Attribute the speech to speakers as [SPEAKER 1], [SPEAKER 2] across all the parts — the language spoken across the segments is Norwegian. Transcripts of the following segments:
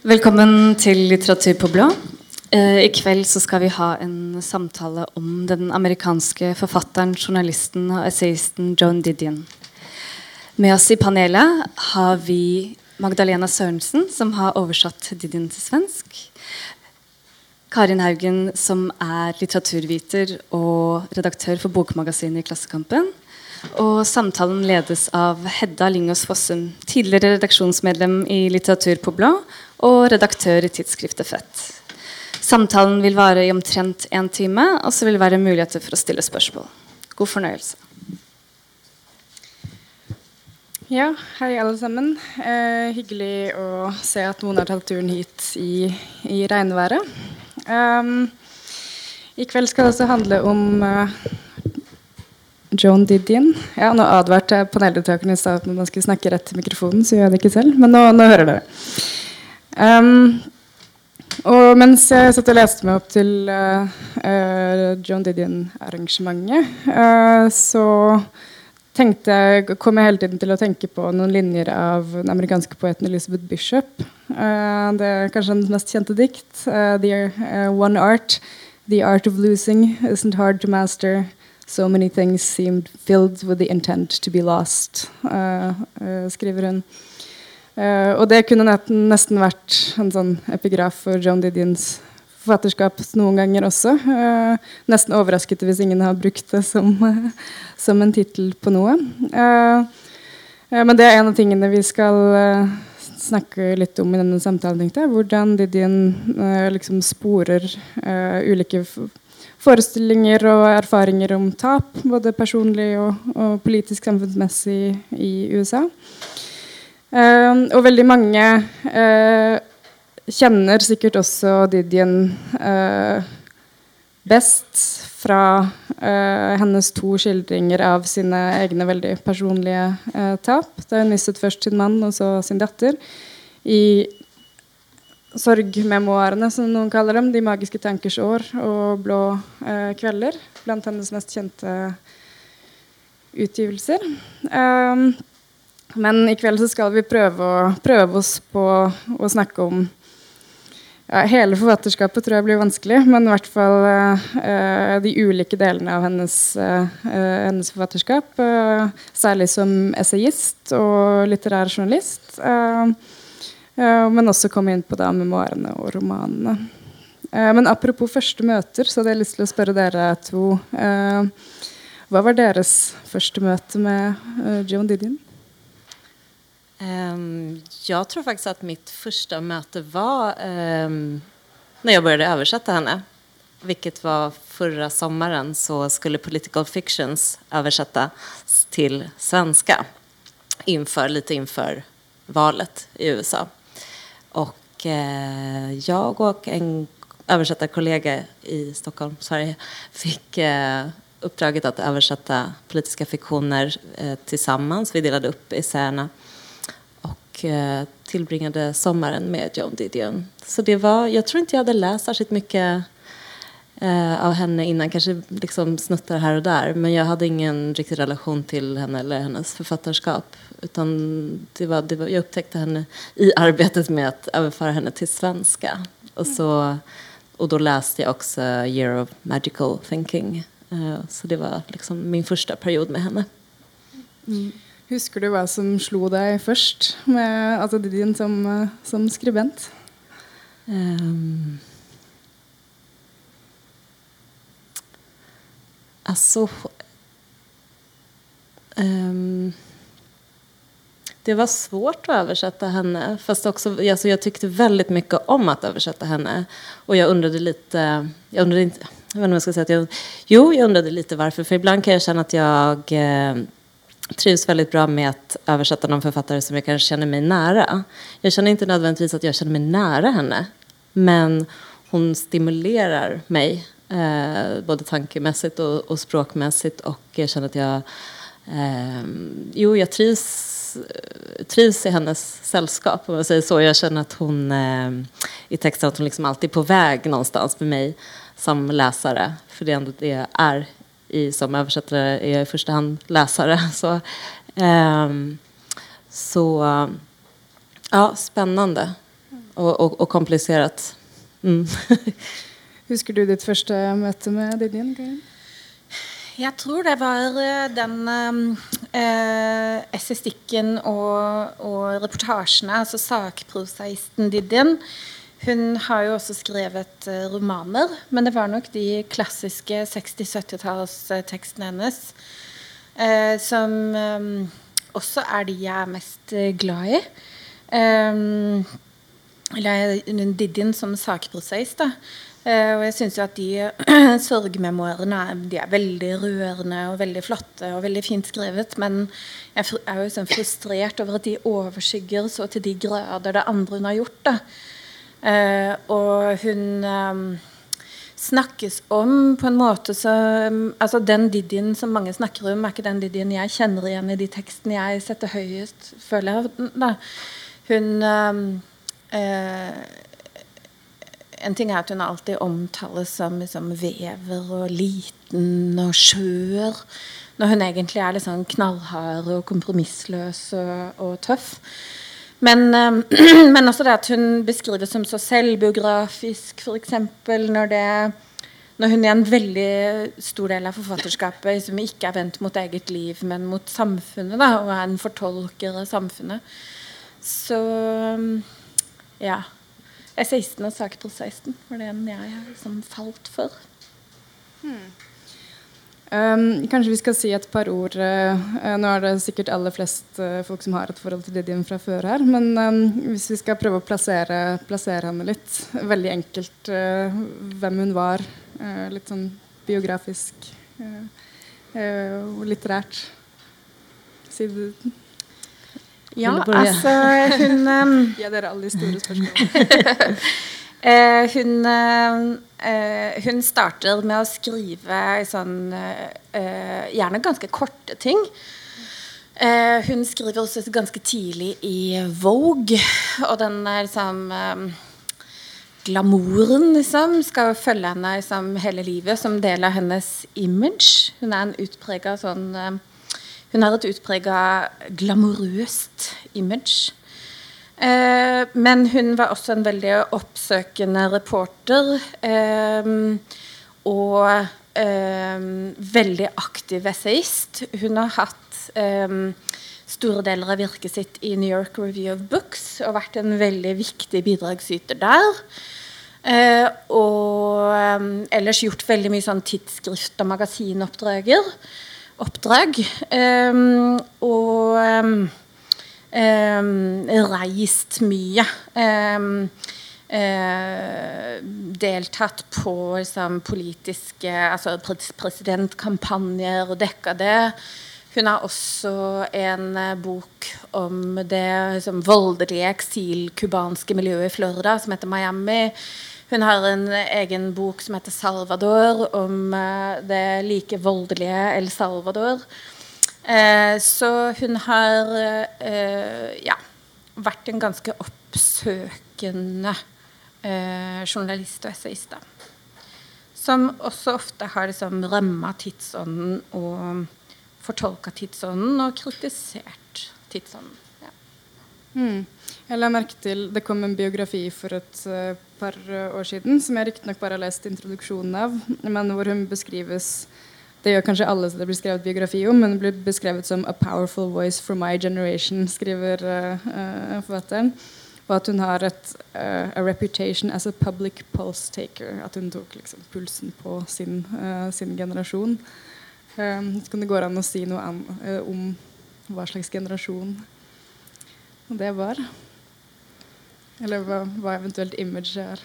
[SPEAKER 1] Velkommen til Litteratur på blå. Eh, I kveld skal vi ha en samtale om den amerikanske forfatteren, journalisten og essayisten Joan Didion. Med oss i panelet har vi Magdalena Sørensen, som har oversatt Didion til svensk. Karin Haugen, som er litteraturviter og redaktør for Bokmagasinet i Klassekampen. Og samtalen ledes av Hedda Lingås Fossum, tidligere redaksjonsmedlem i Litteratur på blå og redaktør i tidsskriftet Fett. Samtalen vil vare i omtrent én time, og så vil det være muligheter for å stille spørsmål. God fornøyelse.
[SPEAKER 2] Ja, hei alle sammen. Eh, hyggelig å se at noen har tatt turen hit i, i regnværet. Um, I kveld skal det også handle om uh, Joan Didion. Ja, nå advarte paneldeltakerne i stad at man skulle snakke rett til mikrofonen, så gjør jeg det ikke selv, men nå, nå hører dere. Um, og mens jeg satt og leste meg opp til uh, uh, John Didion-arrangementet, uh, så tenkte kom jeg hele tiden til å tenke på noen linjer av den amerikanske poeten Elizabeth Bishop. det er kanskje hennes mest kjente dikt. the One Art. The art of losing isn't hard to master. So many things seemed filled with the intent to be lost, skriver hun. Uh, og det kunne nesten vært en sånn epigraf for John Didions forfatterskap noen ganger også. Uh, nesten overrasket hvis ingen har brukt det som, som en tittel på noe. men det er en av tingene vi skal snakke litt om i denne samtalen. jeg, Hvordan Didion liksom sporer ulike forestillinger og erfaringer om tap, både personlig og, og politisk samfunnsmessig i USA. Uh, og veldig mange uh, kjenner sikkert også Didien uh, best fra hennes to skildringer av sine egne veldig personlige tap. Da hun mistet først sin mann og så sin datter. I sorgmemoarene, som noen kaller dem. 'De magiske tankers år' og 'Blå kvelder'. Blant hennes mest kjente utgivelser. Uh, men i kveld så skal vi prøve, å, prøve oss på å snakke om ja, Hele forfatterskapet tror jeg blir vanskelig, men i hvert fall uh, de ulike delene av hennes, uh, hennes forfatterskap. Uh, særlig som essayist og litterær journalist. men også komme inn på da memoarene og romanene. men apropos første møter, så hadde jeg lyst til å spørre dere to Hva var deres første møte med Joan Didion?
[SPEAKER 3] Um, jag tror faktiskt att mitt första möte var um, när jag började översätta henne. Vilket var förra sommaren så skulle Political Fictions översättas till svenska. Inför, lite inför valet i USA. Och eh, jag och en översättarkollega i Stockholm, Sverige, fick eh, uppdraget att översätta politiska fiktioner eh, tillsammans. Vi delade upp essäerna eh, tillbringade sommaren med Joan Didion. Så det var, jag tror inte jag hade läst särskilt mycket eh, av henne innan, kanske liksom snuttar här och där. Men jag hade ingen riktig relation till henne eller hennes författarskap. Utan det var, det var, jag upptäckte henne i arbetet med att överföra henne till svenska. Och, så, och då läste jag också Year of Magical Thinking. Eh, så det var liksom min första period med henne.
[SPEAKER 2] Mm. Husker du hva som slo deg først med altså som, som skribent? Um,
[SPEAKER 3] altså Um, det var svårt å oversette henne. Fast også, altså, jeg tyckte veldig mye om å oversette henne. Og jeg undrade litt jeg undrade inte, jag vet ikke om jeg skal si at jeg, jo, jeg undrade litt hvorfor. For iblant kan jeg kjenne at jag... Trivs väldigt bra med att översätta någon författare som jag kanske känner mig nära. Jag känner inte nödvändigtvis att jag känner mig nära henne. Men hon stimulerar mig, eh, både tankemässigt och, och, språkmässigt. Och jag känner att jag... Eh, jo, jag trivs, trivs i hennes sällskap, om jag säger så. Jag känner att hon eh, i texten att hon liksom alltid är på väg någonstans med mig som läsare. För det är ändå det jag är i, som översättare är jag i första hand läsare. Så, eh, så ja, spännande. og, och, och komplicerat. Mm.
[SPEAKER 2] Husker du ditt første møte med Didien?
[SPEAKER 4] Jeg tror det var eh, den eh, essayistikken og, og reportasjene, altså sakprosaisten Didien. Hun har jo også skrevet uh, romaner, men det var nok de klassiske 60-70-tallstekstene hennes eh, som eh, også er de jeg er mest uh, glad i. Um, eller Didin som sakproseist, da. Uh, og jeg syns jo at de sorgmemoarene de er veldig rørende og veldig flotte og veldig fint skrevet. Men jeg er jo sånn frustrert over at de overskygger så til de grader det andre hun har gjort. da. Uh, og hun um, snakkes om på en måte så altså Den Didien som mange snakker om, er ikke den Didien jeg kjenner igjen i de tekstene jeg setter høyest, føler jeg. Da. Hun eh, uh, en ting er at hun alltid omtales som liksom, vever og liten og skjør. Når hun egentlig er litt sånn knallhard og kompromissløs og, og tøff. Men, um, men, også det at hun beskrives som så selvbiografisk, f.eks. Når, når hun i en veldig stor del av forfatterskapet som ikke er vendt mot eget liv, men mot samfunnet, da, og er en fortolker av samfunnet. Så ja essayisten og sakprosaisten var en jeg har liksom falt for. Hmm.
[SPEAKER 2] Um, kanskje vi skal si et par ord uh, Nå er det sikkert aller flest uh, folk som har et forhold til Didion fra før her. Men um, hvis vi skal prøve å plassere, plassere henne litt Veldig enkelt uh, hvem hun var. litt sånn biografisk og litterært. Si det
[SPEAKER 4] ja, altså hun um,
[SPEAKER 2] Ja, dere alle de store spørsmålene.
[SPEAKER 4] uh, hun, eh, hun starter med å skrive sånn eh, Gjerne ganske korte ting. hun skriver også ganske tidlig i Vogue, og den liksom Glamouren liksom, skal følge henne liksom, hele livet som del av hennes image. Hun er en utprega sånn hun har et utprega glamorøst image. Eh, men hun var også en veldig oppsøkende reporter. Eh, og eh, veldig aktiv essayist. Hun har hatt eh, store deler av virket sitt i New York Review of Books og vært en veldig viktig bidragsyter der. Eh, og eh, ellers gjort veldig mye sånn tidsskrift- og magasinoppdrager oppdrag. Um, og reist mye. Eh, deltatt på liksom, politiske altså presidentkampanjer og dekka det. Hun har også en uh, bok om det liksom, voldelige eksilkubanske miljøet i Florida som heter Miami. Hun har en egen bok som heter 'Salvador', om uh, det like voldelige El Salvador. Uh, så hun har eh, ja, vært en ganske oppsøkende journalist og essayist. Som også ofte har liksom ramma tidsånden og fortolka tidsånden og kritisert tidsånden. Ja.
[SPEAKER 2] Mm. Jeg la merke til Det kom en biografi for et uh, par år siden som jeg riktignok bare har lest introduksjonen av, men hvor hun beskrives Det gjør kanskje alle det blir skrevet biografi om, men det blir beskrevet som 'a powerful voice for my generation', skriver uh, uh, forfatteren. Og at hun har et, a reputation as a public pulse taker. At hun tok liksom, pulsen på sin, sin generasjon. Um, så kan det gå an å si noe an, om hva slags generasjon det var. Eller hva, hva eventuelt image er.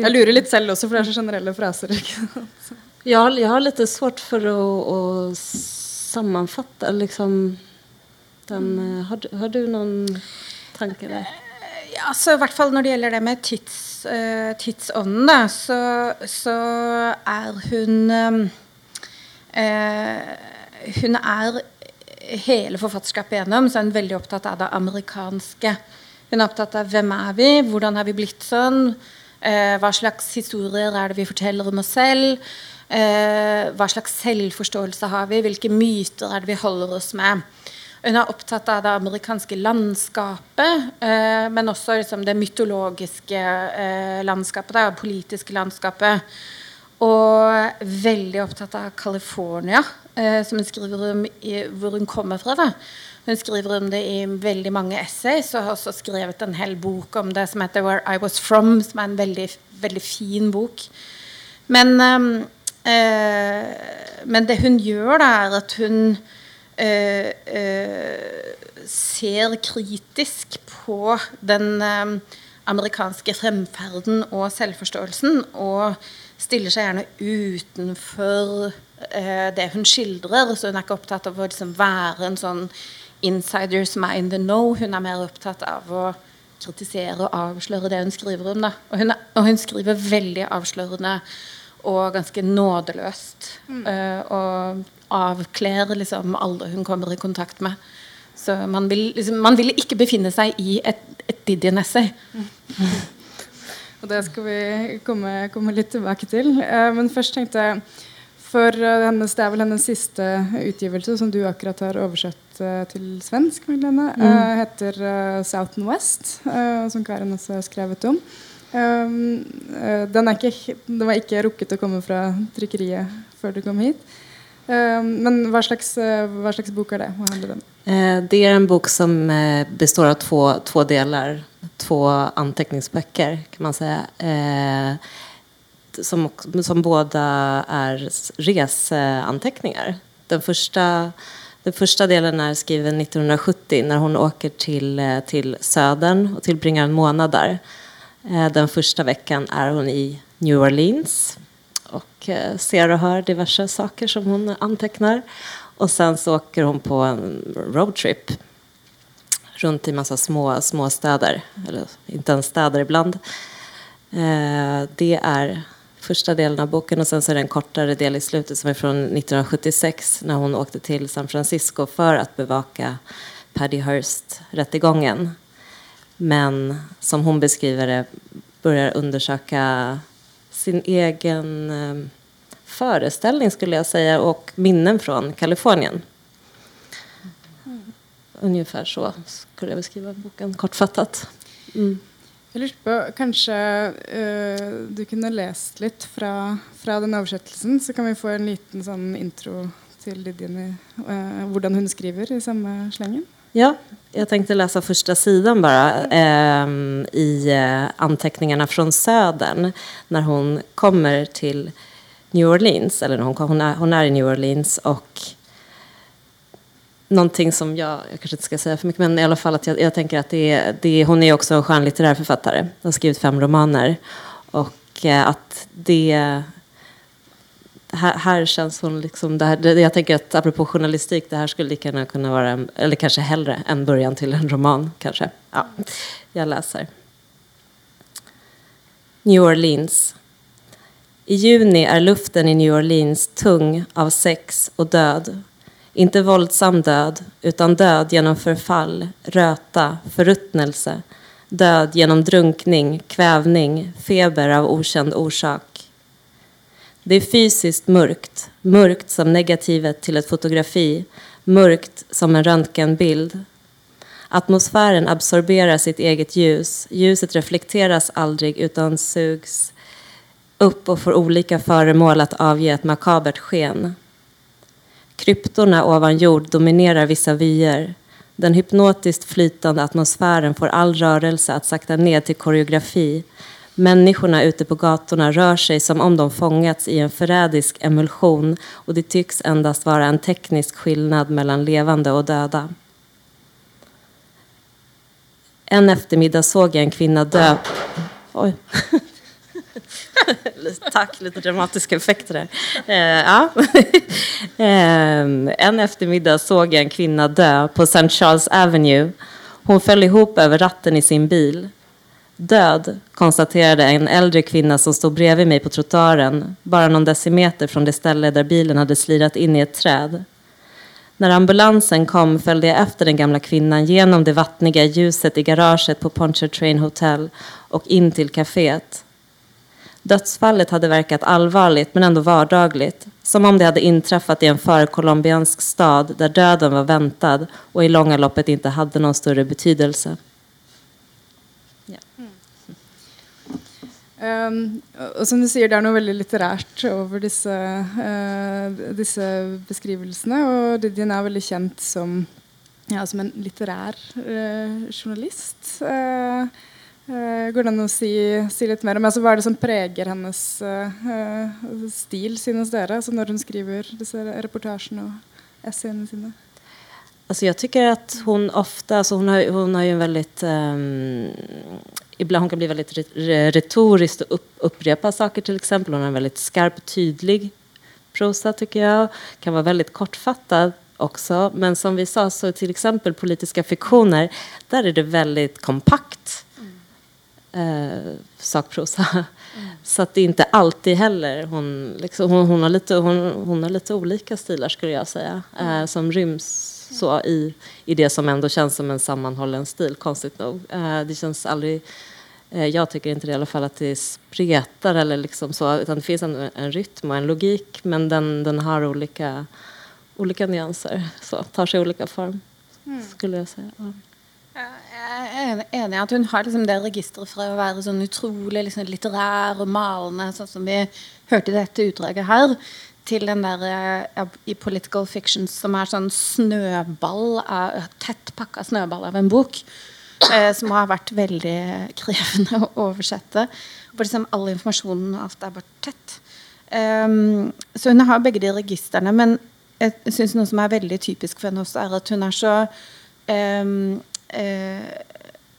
[SPEAKER 2] Jeg lurer litt selv også, for det er så generelle fraser.
[SPEAKER 3] Ja, jeg har litt svårt for å, å sammenfatte liksom den mm. har, har, du noen tanker der?
[SPEAKER 4] Ja, altså, I hvert fall når det gjelder det med tids, uh, tidsånden, da, så, så, er hun uh, Hun er hele forfatterskapet igjennom så er hun veldig opptatt av det amerikanske. Hun er opptatt av hvem er vi, hvordan har vi blitt sånn, uh, hva slags historier er det vi forteller om oss selv, eh, hva slags selvforståelse har vi, hvilke myter er det vi holder oss med. Hun er opptatt av det amerikanske landskapet, eh, men også liksom, det mytologiske eh, landskapet, det politiske landskapet. Og veldig opptatt av California, eh, som hun skriver om hvor hun kommer fra. Da. Hun skriver om det i veldig mange essays, og har også skrevet en hel bok om det som heter 'Where I Was From', som er en veldig, veldig fin bok. Men, øh, men det hun gjør, da, er at hun øh, øh, ser kritisk på den amerikanske fremferden og selvforståelsen, og stiller seg gjerne utenfor det hun skildrer. Så hun er ikke opptatt av å liksom være en sånn insider som er in the know. Hun er mer opptatt av å kritisere og avsløre det hun skriver om. Og hun, og, hun, skriver veldig avslørende og ganske nådeløst. Mm. Uh, og avkler liksom alle hun kommer i kontakt med. Så man vil, liksom, man vil ikke befinne seg i et, et Didion-essay. Mm.
[SPEAKER 2] og det skal vi komme, komme litt tilbake til. Uh, men først tenkte jeg for uh, hennes, Det er vel hennes siste utgivelse, som du akkurat har oversett uh, til svensk. Mm. uh, heter South and West, som Karen også har skrevet om. Um, ikke, den, var ikke rukket å komme fra trykkeriet før du kom hit. Um, men hva slags, hva slags, bok er det? Hva handler den
[SPEAKER 3] Det er en bok som består av to, deler. To anteckningsböcker kan man si. Eh, som, som båda är reseanteckningar. Den första, den första delen är skriven 1970 när hon åker till, eh, till Södern och tillbringar en månad där. Eh, den första veckan är hon i New Orleans och eh, ser och hör diverse saker som hon antecknar. Och sen så åker hon på en roadtrip runt i massa små, små städer, eller inte ens städer ibland. Det är första delen av boken och sen så är det en kortare del i slutet som är från 1976 när hon åkte till San Francisco för att bevaka Paddy Hearst-rättegången. Men som hon beskriver det börjar undersöka sin egen eh, föreställning skulle jag säga och minnen från Kalifornien. Mm. Ungefär så skulle jag beskriva boken kortfattat. Mm.
[SPEAKER 2] Jeg lurte på, Kanskje uh, du kunne lest litt fra, fra, den oversettelsen? Så kan vi få en liten sånn intro til Lidjen, uh, hvordan hun skriver i samme slengen?
[SPEAKER 3] Ja, jag tänkte läsa första sidan bara eh, i anteckningarna från Södern när hon kommer till New Orleans, eller hon, hon, är, hon är i New Orleans och någonting som jag, jag kanske inte ska säga för mycket, men i alla fall att jag, jag tänker att det är, det är, hon är också en skönlitterär författare. Hon har skrivit fem romaner. Och eh, att det här, här, känns hon liksom, det här, det, jag tänker att apropå journalistik, det här skulle lika gärna kunna vara, en, eller kanske hellre, en början till en roman kanske. Ja, jag läser. New Orleans. I juni är luften i New Orleans tung av sex och död inte våldsam död, utan död genom förfall, röta, förruttnelse. Död genom drunkning, kvävning, feber av okänd orsak. Det är fysiskt mörkt, mörkt som negativet till ett fotografi, mörkt som en röntgenbild. Atmosfären absorberar sitt eget ljus. Ljuset reflekteras aldrig utan sugs upp och får olika föremål att avge ett makabert sken. Kryptorna ovan jord dominerar vissa vyer. Den hypnotiskt flytande atmosfären får all rörelse att sakta ner till koreografi. Människorna ute på gatorna rör sig som om de fångats i en förrädisk emulsion och det tycks endast vara en teknisk skillnad mellan levande och döda. En eftermiddag såg jag en kvinna dö... Oj. Tack, lite dramatiska effekter där. Eh, ja. eh, en eftermiddag såg jag en kvinna dö på St. Charles Avenue. Hon föll ihop över ratten i sin bil. Död, konstaterade en äldre kvinna som stod bredvid mig på trottoaren, bara någon decimeter från det ställe där bilen hade slirat in i ett träd. När ambulansen kom följde jag efter den gamla kvinnan genom det vattniga ljuset i garaget på Pontchartrain Hotel och in till kaféet. Dödsfallet hade verkat allvarligt men ändå vardagligt. Som om det hade inträffat i en förkolombiansk stad där döden var väntad och i långa loppet inte hade någon större betydelse.
[SPEAKER 2] Um, og som du sier, Det er noe veldig litterært over disse, uh, disse beskrivelsene. Og Didjen er veldig kjent som, ja, som en litterær uh, journalist. Uh, går det an å si, si, litt mer om altså, hva er det som preger hennes stil, synes dere, altså når hun skriver disse reportasjene og essayene sine?
[SPEAKER 3] Altså, jeg tycker at hun ofte hun hon, har, hun har jo en veldig um, ibland hon kan bli väldigt retorisk och upp, upprepa saker till exempel. Hon har en väldigt skarp, tydlig prosa tycker jag. Kan vara väldigt kortfattad också. Men som vi sa, så till exempel politiska fiktioner, där är det väldigt kompakt mm. eh, sakprosa. Mm. Så att det är inte alltid heller hon, liksom, hon, hon, har lite, hon, hon har lite olika stilar skulle jag säga. Mm. Eh, som ryms så i, i det som ändå känns som en sammanhållen stil, konstigt nog. Eh, det känns aldrig jag tycker inte det, i alla fall att det spretar eller liksom så, utan det finns en, en rytm och en logik men den, den har olika, olika nyanser, så, tar sig olika form, mm. skulle jag säga. Ja.
[SPEAKER 4] Jeg er enig i at hun har liksom det registeret fra å være sånn utrolig liksom, litterær og malende, sånn som vi hørte i dette utdraget her, til den der ja, i Political fiction som er sånn snøball av, tett pakka snøball av en bok eh, som har vært veldig krevende å oversette. For liksom all informasjonen og alt er bare tett. Um, så hun har begge de registrene. Men jeg syns noe som er veldig typisk for henne også, er at hun er så um, uh,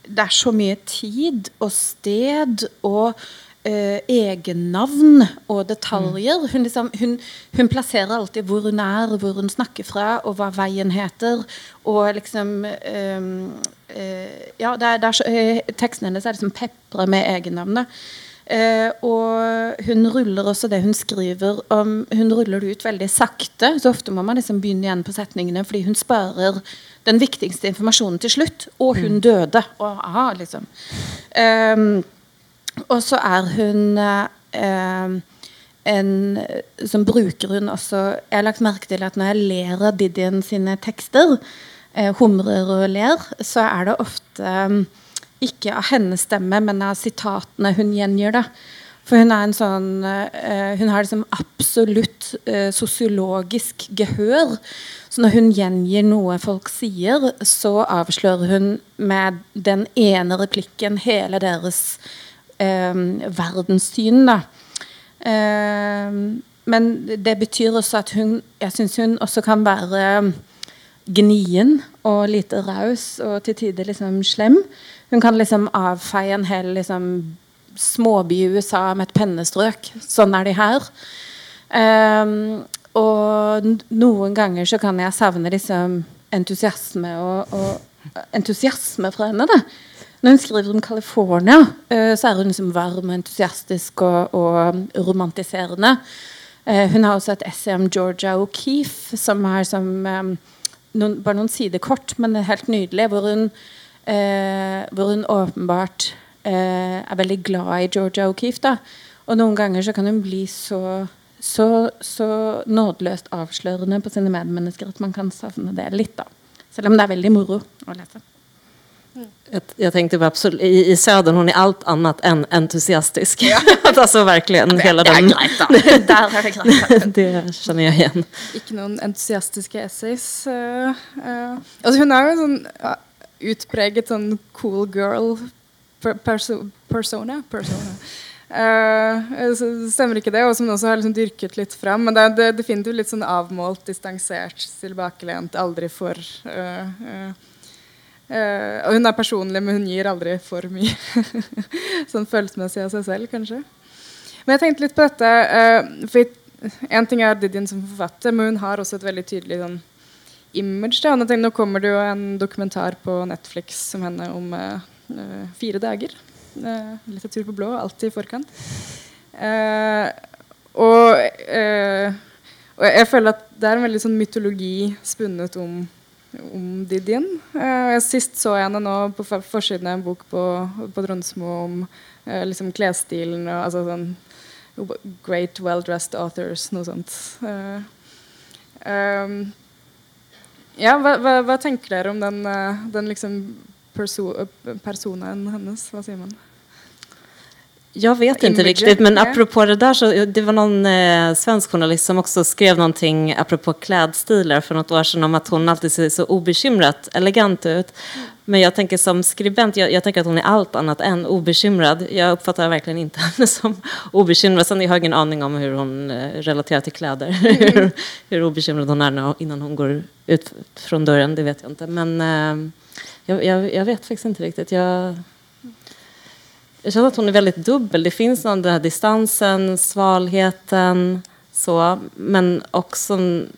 [SPEAKER 4] Det er så mye tid og sted og uh, egennavn og detaljer. Hun, liksom, hun, hun, plasserer alltid hvor hun er, hvor hun snakker fra, og hva veien heter. Og liksom eh, eh, Ja, det er, det er uh, teksten hennes er liksom pepra med egennavnet. Uh, og hun ruller også det hun skriver om Hun ruller det ut veldig sakte. Så ofte må man liksom begynne igjen på setningene fordi hun sparer den viktigste informasjonen til slutt. Og hun mm. døde. Og aha, liksom. Um, og så er hun eh, en som bruker hun også Jeg har lagt merke til at når jeg ler av Didion sine tekster, eh, humrer og ler, så er det ofte um, ikke av hennes stemme, men av sitatene hun gjengir. da. For hun er en sånn uh, Hun har liksom absolutt uh, sosiologisk gehør. Så når hun gjengir noe folk sier, så avslører hun med den ene replikken hele deres eh, verdenssyn. Da. Eh, men det betyr også at hun Jeg syns hun også kan være gnien og lite raus og til tider liksom slem. Hun kan liksom avfeie en hel liksom, småby i USA med et pennestrøk. Sånn er de her. Um, og noen ganger så kan jeg savne liksom entusiasme og, og entusiasme fra henne. da når hun skriver om California, uh, så er hun liksom varm og entusiastisk og, og romantiserende. Uh, hun har også et essay om Georgia O'Keeffe, som er som, um, noen, bare noen sidekort, men helt nydelig. Hvor hun, hvor hun åpenbart er veldig glad i Georgia O'Keeffe. Da. Og noen ganger så kan hun bli så så, så nådeløst avslørende på sine medmennesker at man kan savne det litt. da. Selv om det er veldig moro å lese.
[SPEAKER 3] Jag, jag tänkte absolut, i, i Södern, hon är allt annat än entusiastisk. Ja. alltså verkligen
[SPEAKER 4] det,
[SPEAKER 3] hela
[SPEAKER 4] det
[SPEAKER 3] den...
[SPEAKER 4] Greit, da. Der er det
[SPEAKER 3] greit. det kjenner jeg igjen.
[SPEAKER 2] Ikke noen entusiastiske essays. Uh, uh. Altså, hun er jo en sånn uh, utpreget sånn cool girl perso persona. persona. Uh, så stemmer ikke det, og som også har liksom dyrket litt fram. Men det er definitivt litt sånn avmålt, distansert, tilbakelent, aldri for uh, og hun er personlig, men hun gir aldri for mye sånn følelsesmessig av seg selv, kanskje. Men jeg tenkte litt på dette uh, for En ting er Didion som forfatter, men hun har også et veldig tydelig sånn, image. Da. Tenkte, nå kommer det jo en dokumentar på Netflix som henne om uh, fire dager. litteratur på blå, alltid i forkant. og, og jeg føler at det er en veldig sånn mytologi spunnet om om Didien. Eh, sist så jeg henne nå på forsiden av en bok på, på Tronsmo om eh, liksom klesstilen og altså sånn Great well-dressed authors, noe sånt. Eh, um, ja, hva, hva, hva, tenker dere om den, den liksom perso personen hennes? Hva sier man?
[SPEAKER 3] Jag vet inte riktigt, men apropå det där så det var någon eh, svensk journalist som också skrev någonting apropå klädstilar för något år sedan om att hon alltid ser så obekymrat elegant ut. Men jag tänker som skribent, jag, jag, tänker att hon är allt annat än obekymrad. Jag uppfattar verkligen inte henne som obekymrad. Sen jag har ingen aning om hur hon eh, relaterar till kläder. Mm. hur, hur obekymrad hon är innan hon går ut från dörren, det vet jag inte. Men eh, jag, jag, jag, vet faktiskt inte riktigt. Jag, jag känner att hon är väldigt dubbel. Det finns den här distansen, svalheten, så, men också en,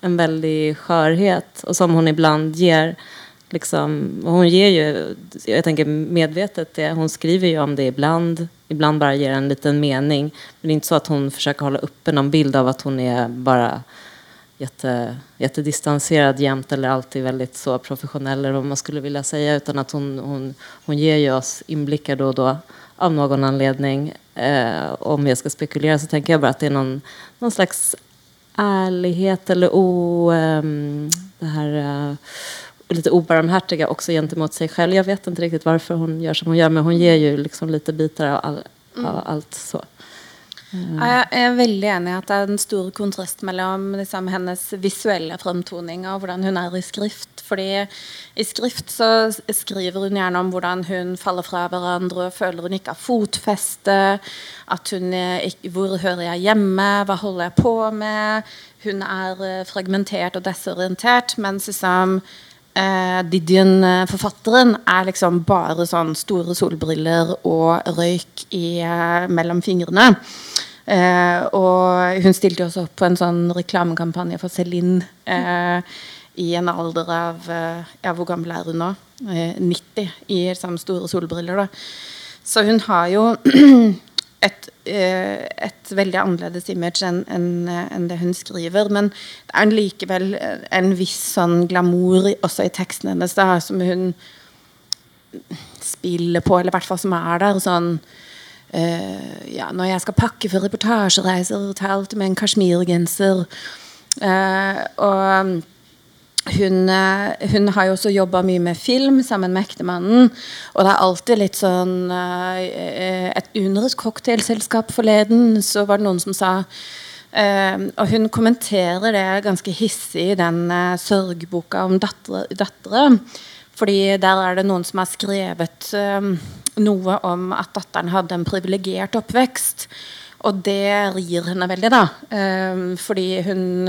[SPEAKER 3] en väldig skörhet och som hon ibland ger. Liksom, hon ger ju, jag tänker medvetet det, hon skriver ju om det ibland, ibland bara ger en liten mening. Men det är inte så att hon försöker hålla uppe någon bild av att hon är bara jätte, jättedistanserad jämt eller alltid väldigt så professionell eller vad man skulle vilja säga utan att hon, hon, hon ger ju oss inblickar då och då av någon anledning. Eh, om jag ska spekulera så tänker jag bara att det är någon, någon slags ärlighet eller o, eh, det här eh, lite obarmhärtiga också gentemot sig själv. Jag vet inte riktigt varför hon gör som hon gör men hon ger ju liksom lite bitar av, all, av allt så.
[SPEAKER 4] Jeg er veldig enig i at det er en stor kontrast mellom liksom, hennes visuelle fremtoning og hvordan hun er i skrift. Fordi i skrift så skriver hun gjerne om hvordan hun faller fra hverandre, føler hun ikke har fotfeste, at hun ikke, Hvor hører jeg hjemme? Hva holder jeg på med? Hun er eh, fragmentert og desorientert. Mens liksom eh, Didion-forfatteren er liksom bare sånn store solbriller og røyk i, eh, mellom fingrene. Eh, og hun stilte også opp på en sånn reklamekampanje for Celine eh, i en alder av eh, Ja, hvor gammel er hun nå? 90, eh, i liksom, store solbriller. da. Så hun har jo et, et, veldig annerledes image enn en, en det hun skriver. Men det er likevel en viss sånn glamour også i teksten hennes da, som hun spiller på, eller i hvert fall som er der. sånn uh, ja, Når jeg skal pakke for reportasjereiser, tar jeg med en kasjmirgenser. Uh, og hun, eh, hun, har jo også jobba mye med film sammen med ektemannen. Og det er alltid litt sånn uh, Et under et cocktailselskap forleden så var det noen som sa uh, Og hun kommenterer det ganske hissig i den uh, sørgboka om dattere. Fordi der er det noen som har skrevet noe om at datteren hadde en privilegert oppvekst. Og det rir henne veldig, da. fordi hun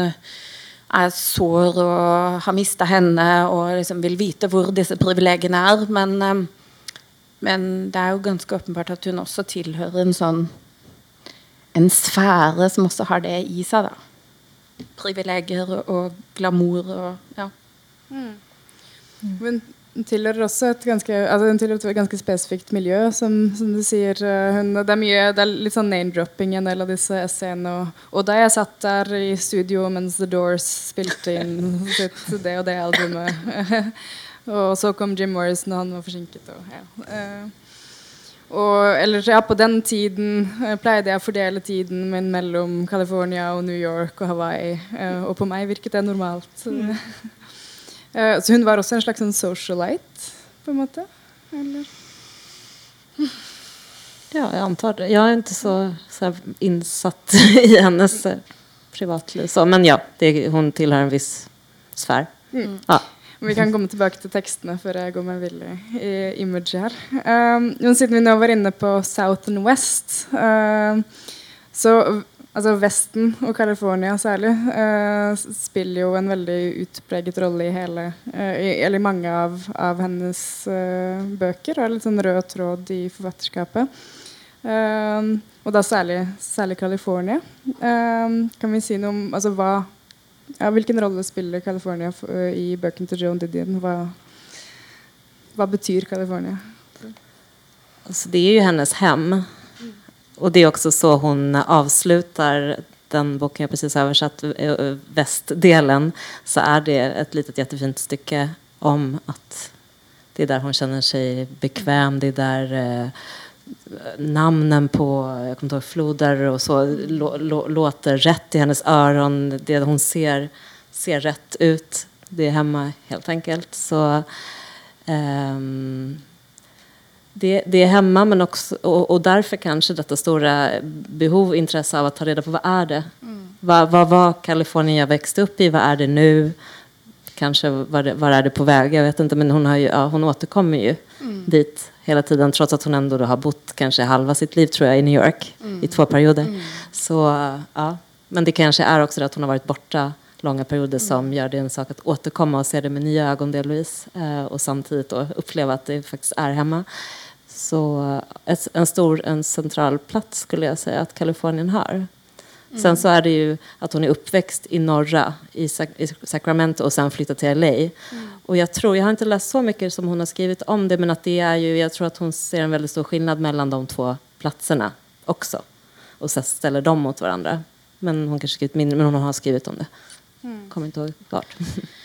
[SPEAKER 4] er sår og har mista henne og liksom vil vite hvor disse privilegiene er. Men, eh, men, det er jo ganske åpenbart at hun også tilhører en sånn en sfære som også har det i seg. da. Privilegier og glamour og ja. Mm.
[SPEAKER 2] Men tilhører også et ganske, altså hun tilhører et ganske spesifikt miljø, som, som du sier. Eh, hun, det, er mye, det er litt sånn name-dropping i en del av disse essayene. Og, og, da jeg satt der i studio mens The Doors spilte inn sitt det og det albumet Og så kom Jim Morrison, og han var forsinket. Og, ja. Uh, og, eller, ja, på den tiden uh, pleide jeg å fordele tiden min mellom California og New York og Hawaii. Og på meg virket det normalt. Mm. Uh, så hun var også en slags en socialite, på en måte? Eller?
[SPEAKER 3] Ja, jeg antar det. Jeg er ikke så, så innsatt i hennes eh, privatliv. Så, men ja, det, hun tilhører en viss sfære. Mm. Ja.
[SPEAKER 2] Vi kan komme tilbake til tekstene før jeg går meg vill i image her. Um, siden vi nå var inne på South and West, uh, så altså Vesten og California særlig uh, spiller jo en veldig utpreget rolle i hele uh, i, Eller mange av, av hennes uh, bøker. Og litt sånn rød tråd i forfatterskapet. og da særlig, særlig California. kan vi si noe om altså, hva, ja, Hvilken rolle spiller California i bøkene til Joan Didion? Hva, hva betyr California?
[SPEAKER 3] Altså, det er jo hennes hjem. Och det är också så hon avslutar den boken jag precis översatt, eh, västdelen, så är det ett litet jättefint stycke om att det är där hon känner sig bekväm, det är där eh, namnen på jag kommer ihåg, floder och så låter rätt i hennes öron. Det hon ser ser rätt ut. Det är hemma helt enkelt. Så um, det, det, är hemma men också, och, och, därför kanske detta stora behov intresse av att ta reda på vad är det? Mm. Vad, vad var Kalifornien jag växte upp i? Vad är det nu? Kanske var, det, var är det på väg? Jag vet inte men hon, har ju, ja, hon återkommer ju mm. dit hela tiden trots att hon ändå har bott kanske halva sitt liv tror jag i New York mm. i två perioder. Mm. Så ja, men det kanske är också det att hon har varit borta långa perioder som gjør gör det en sak att återkomma och se det med nya ögon delvis eh, och samtidigt då uppleva att det faktiskt är hemma. Så ett, en stor, en central plats skulle jag säga att Kalifornien har. Mm. Sen så är det ju att hon är uppväxt i norra, i, i Sacramento och sen flyttat till LA. Mm. Och jag tror, jag har inte läst så mycket som hon har skrivit om det, men att det är ju, jag tror att hon ser en väldigt stor skillnad mellan de två platserna också. Och så ställer dem mot varandra. Men hon kanske skrivit mindre, men hon har skrivit om det. Mm. Kommer ikke ihåg klart.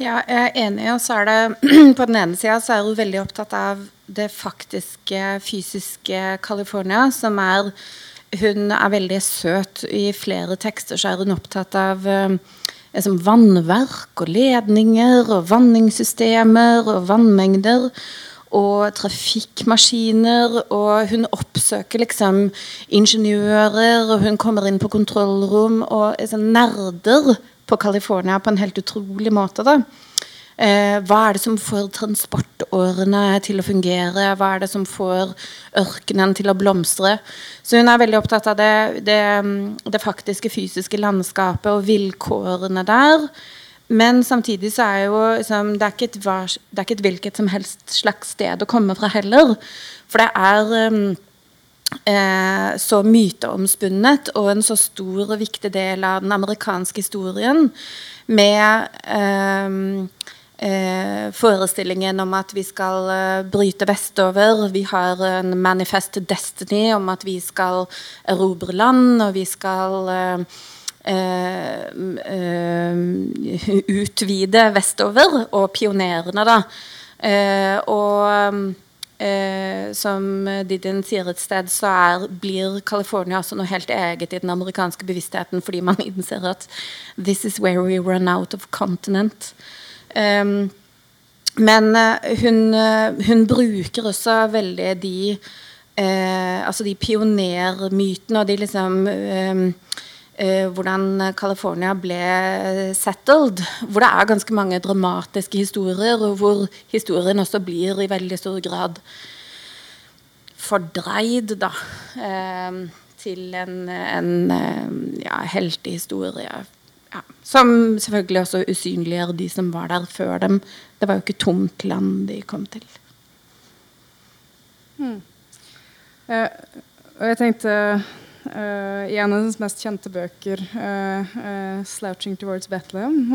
[SPEAKER 4] ja, jeg er enig. Og så er det på den ene sida så er hun veldig opptatt av det faktiske, fysiske California, som er Hun er veldig søt. I flere tekster så er hun opptatt av liksom vannverk og ledninger og vanningssystemer og vannmengder og trafikkmaskiner. Og hun oppsøker liksom ingeniører, og hun kommer inn på kontrollrom og sånn nerder på California på en helt utrolig måte. da. Eh, hva er det som får transportårene til å fungere? Hva er det som får ørkenen til å blomstre? Så hun er veldig opptatt av det, det, det faktiske fysiske landskapet og vilkårene der. Men samtidig så er jo liksom, det, er ikke et, det er ikke et hvilket som helst slags sted å komme fra heller. For det er um, eh, så myteomspunnet og en så stor og viktig del av den amerikanske historien med eh, eh, forestillingen om at vi skal eh, bryte vestover. Vi har en manifest destiny om at vi skal erobre land, og vi skal uh, Eh, eh, utvide vestover, og pionerene, da. Eh, som Didin sier et sted, så er, blir California altså noe helt eget i den amerikanske bevisstheten fordi man innser at this is where we run out of continent. Um, men hun, hun, bruker også veldig de eh, Altså de pionermytene og de liksom um, eh, hvordan California ble settled. Hvor det er ganske mange dramatiske historier, og hvor historien også blir i veldig stor grad fordreid da, eh, til en, en eh, ja, heltehistorie. Ja, som selvfølgelig også usynliggjør de som var der før dem. Det var jo ikke tomt land de kom til.
[SPEAKER 2] Hmm. Eh, og jeg tenkte Uh, I en av hennes mest kjente bøker, uh, uh, 'Slouching Towards Bethlehem',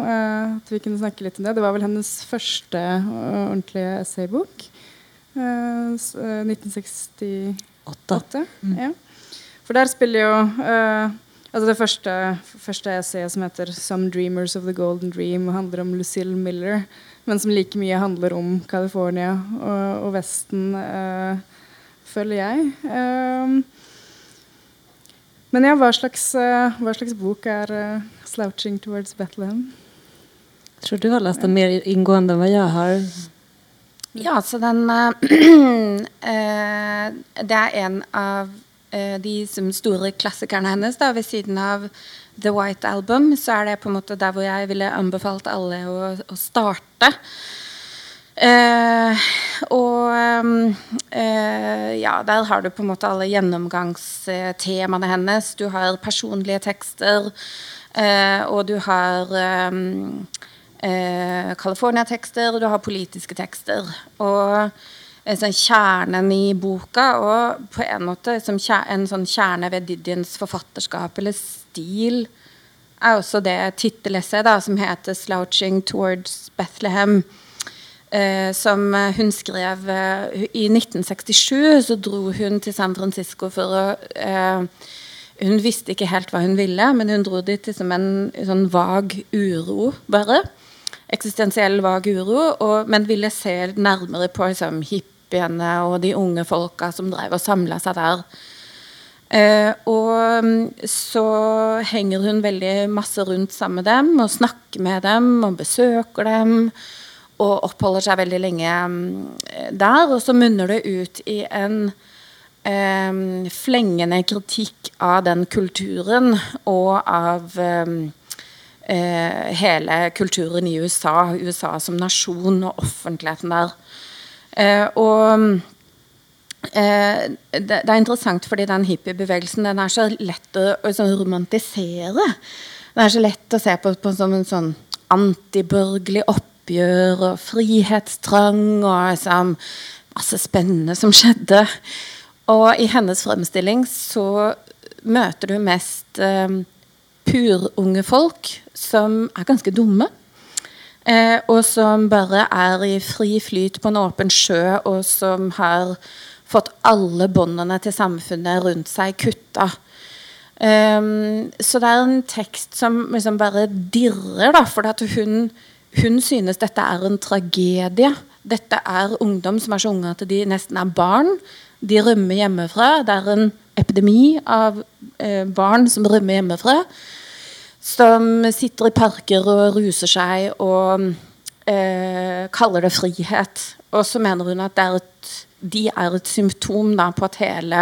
[SPEAKER 2] at vi kunne snakke litt om det. Det var vel hennes første ordentlige essaybok. 1968. Mm. Ja. For der spiller jo altså Det første, første essayet som heter 'Some Dreamers of the Golden Dream', handler om Lucille Miller, men som like mye handler om California og, og Vesten, føler jeg. Uh, men ja, hva slags, uh, hva slags bok er uh, 'Slouching Towards Bethlehem'?
[SPEAKER 3] Jeg tror du har lest den mer inngående enn hva jeg har.
[SPEAKER 4] Ja, så den uh, Det er en av de store klassikerne hennes. Da, ved siden av The White Album så er det på en måte der hvor jeg ville anbefalt alle å, å starte. Uh, og uh, ja, der har du på en måte alle gjennomgangstemaene hennes. Du har personlige tekster, uh, og du har um, California-tekster, og du har politiske tekster. Og sånn, kjernen i boka, og på en måte en sånn kjerne ved Didiens forfatterskap eller stil, er også det tittelessayet som heter 'Slouching Towards Bethlehem'. Eh, som hun skrev eh, I 1967 så dro hun til San Francisco for å eh, Hun visste ikke helt hva hun ville, men hun dro dit som en sånn vag uro, bare. Eksistensiell vag uro, og, men ville se nærmere på liksom, hippiene og de unge folka som drev og samla seg der. Eh, og mm, så henger hun veldig masse rundt sammen med dem og snakker med dem og besøker dem. Og oppholder seg veldig lenge mm, der. Og så munner det ut i en eh, flengende kritikk av den kulturen og av eh, hele kulturen i USA, USA som nasjon og offentligheten der. Eh, og eh, det, det, er interessant fordi den hippiebevegelsen den er så lett å, å sånn romantisere. Den er så lett å se på, som en sånn antibørgerlig oppgjør og frihetstrang og liksom, masse spennende som skjedde. Og i hennes fremstilling så møter du mest eh, purunge folk som er ganske dumme. Eh, og som bare er i fri flyt på en åpen sjø, og som har fått alle båndene til samfunnet rundt seg kutta. Um, så det er en tekst som liksom bare dirrer, da, for at hun, hun synes dette er en tragedie. Dette er ungdom som er så unge at de nesten er barn. De rømmer hjemmefra. Det er en epidemi av eh, barn som rømmer hjemmefra. Som sitter i parker og ruser seg og eh, kaller det frihet. Og så mener hun at er et, de er et symptom da, på at hele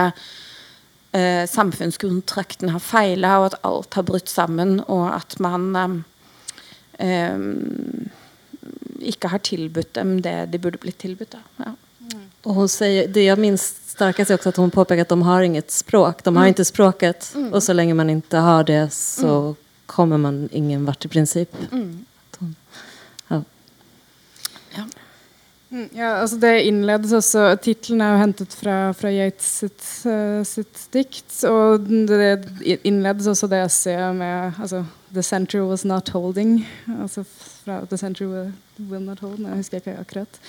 [SPEAKER 4] eh, samfunnskontrakten har feila, og at alt har brutt sammen, og at man eh, ikke har tilbudt dem det de burde blitt tilbudt. Da. Ja.
[SPEAKER 3] Og hun sier, det jeg minst starkast är också att hon påpekar att de har inget språk. De har mm. ikke språket. Mm. og så lenge man ikke har det så mm. kommer man ingen vart i princip. Mm.
[SPEAKER 2] Ja. Ja. Mm, ja, altså det innledes også Tittelen er jo hentet fra, fra Yates sitt, uh, sitt, dikt. Og det innledes også det essayet med altså, 'The center was not holding'. Altså fra 'The center will not hold'. Jeg husker ikke akkurat.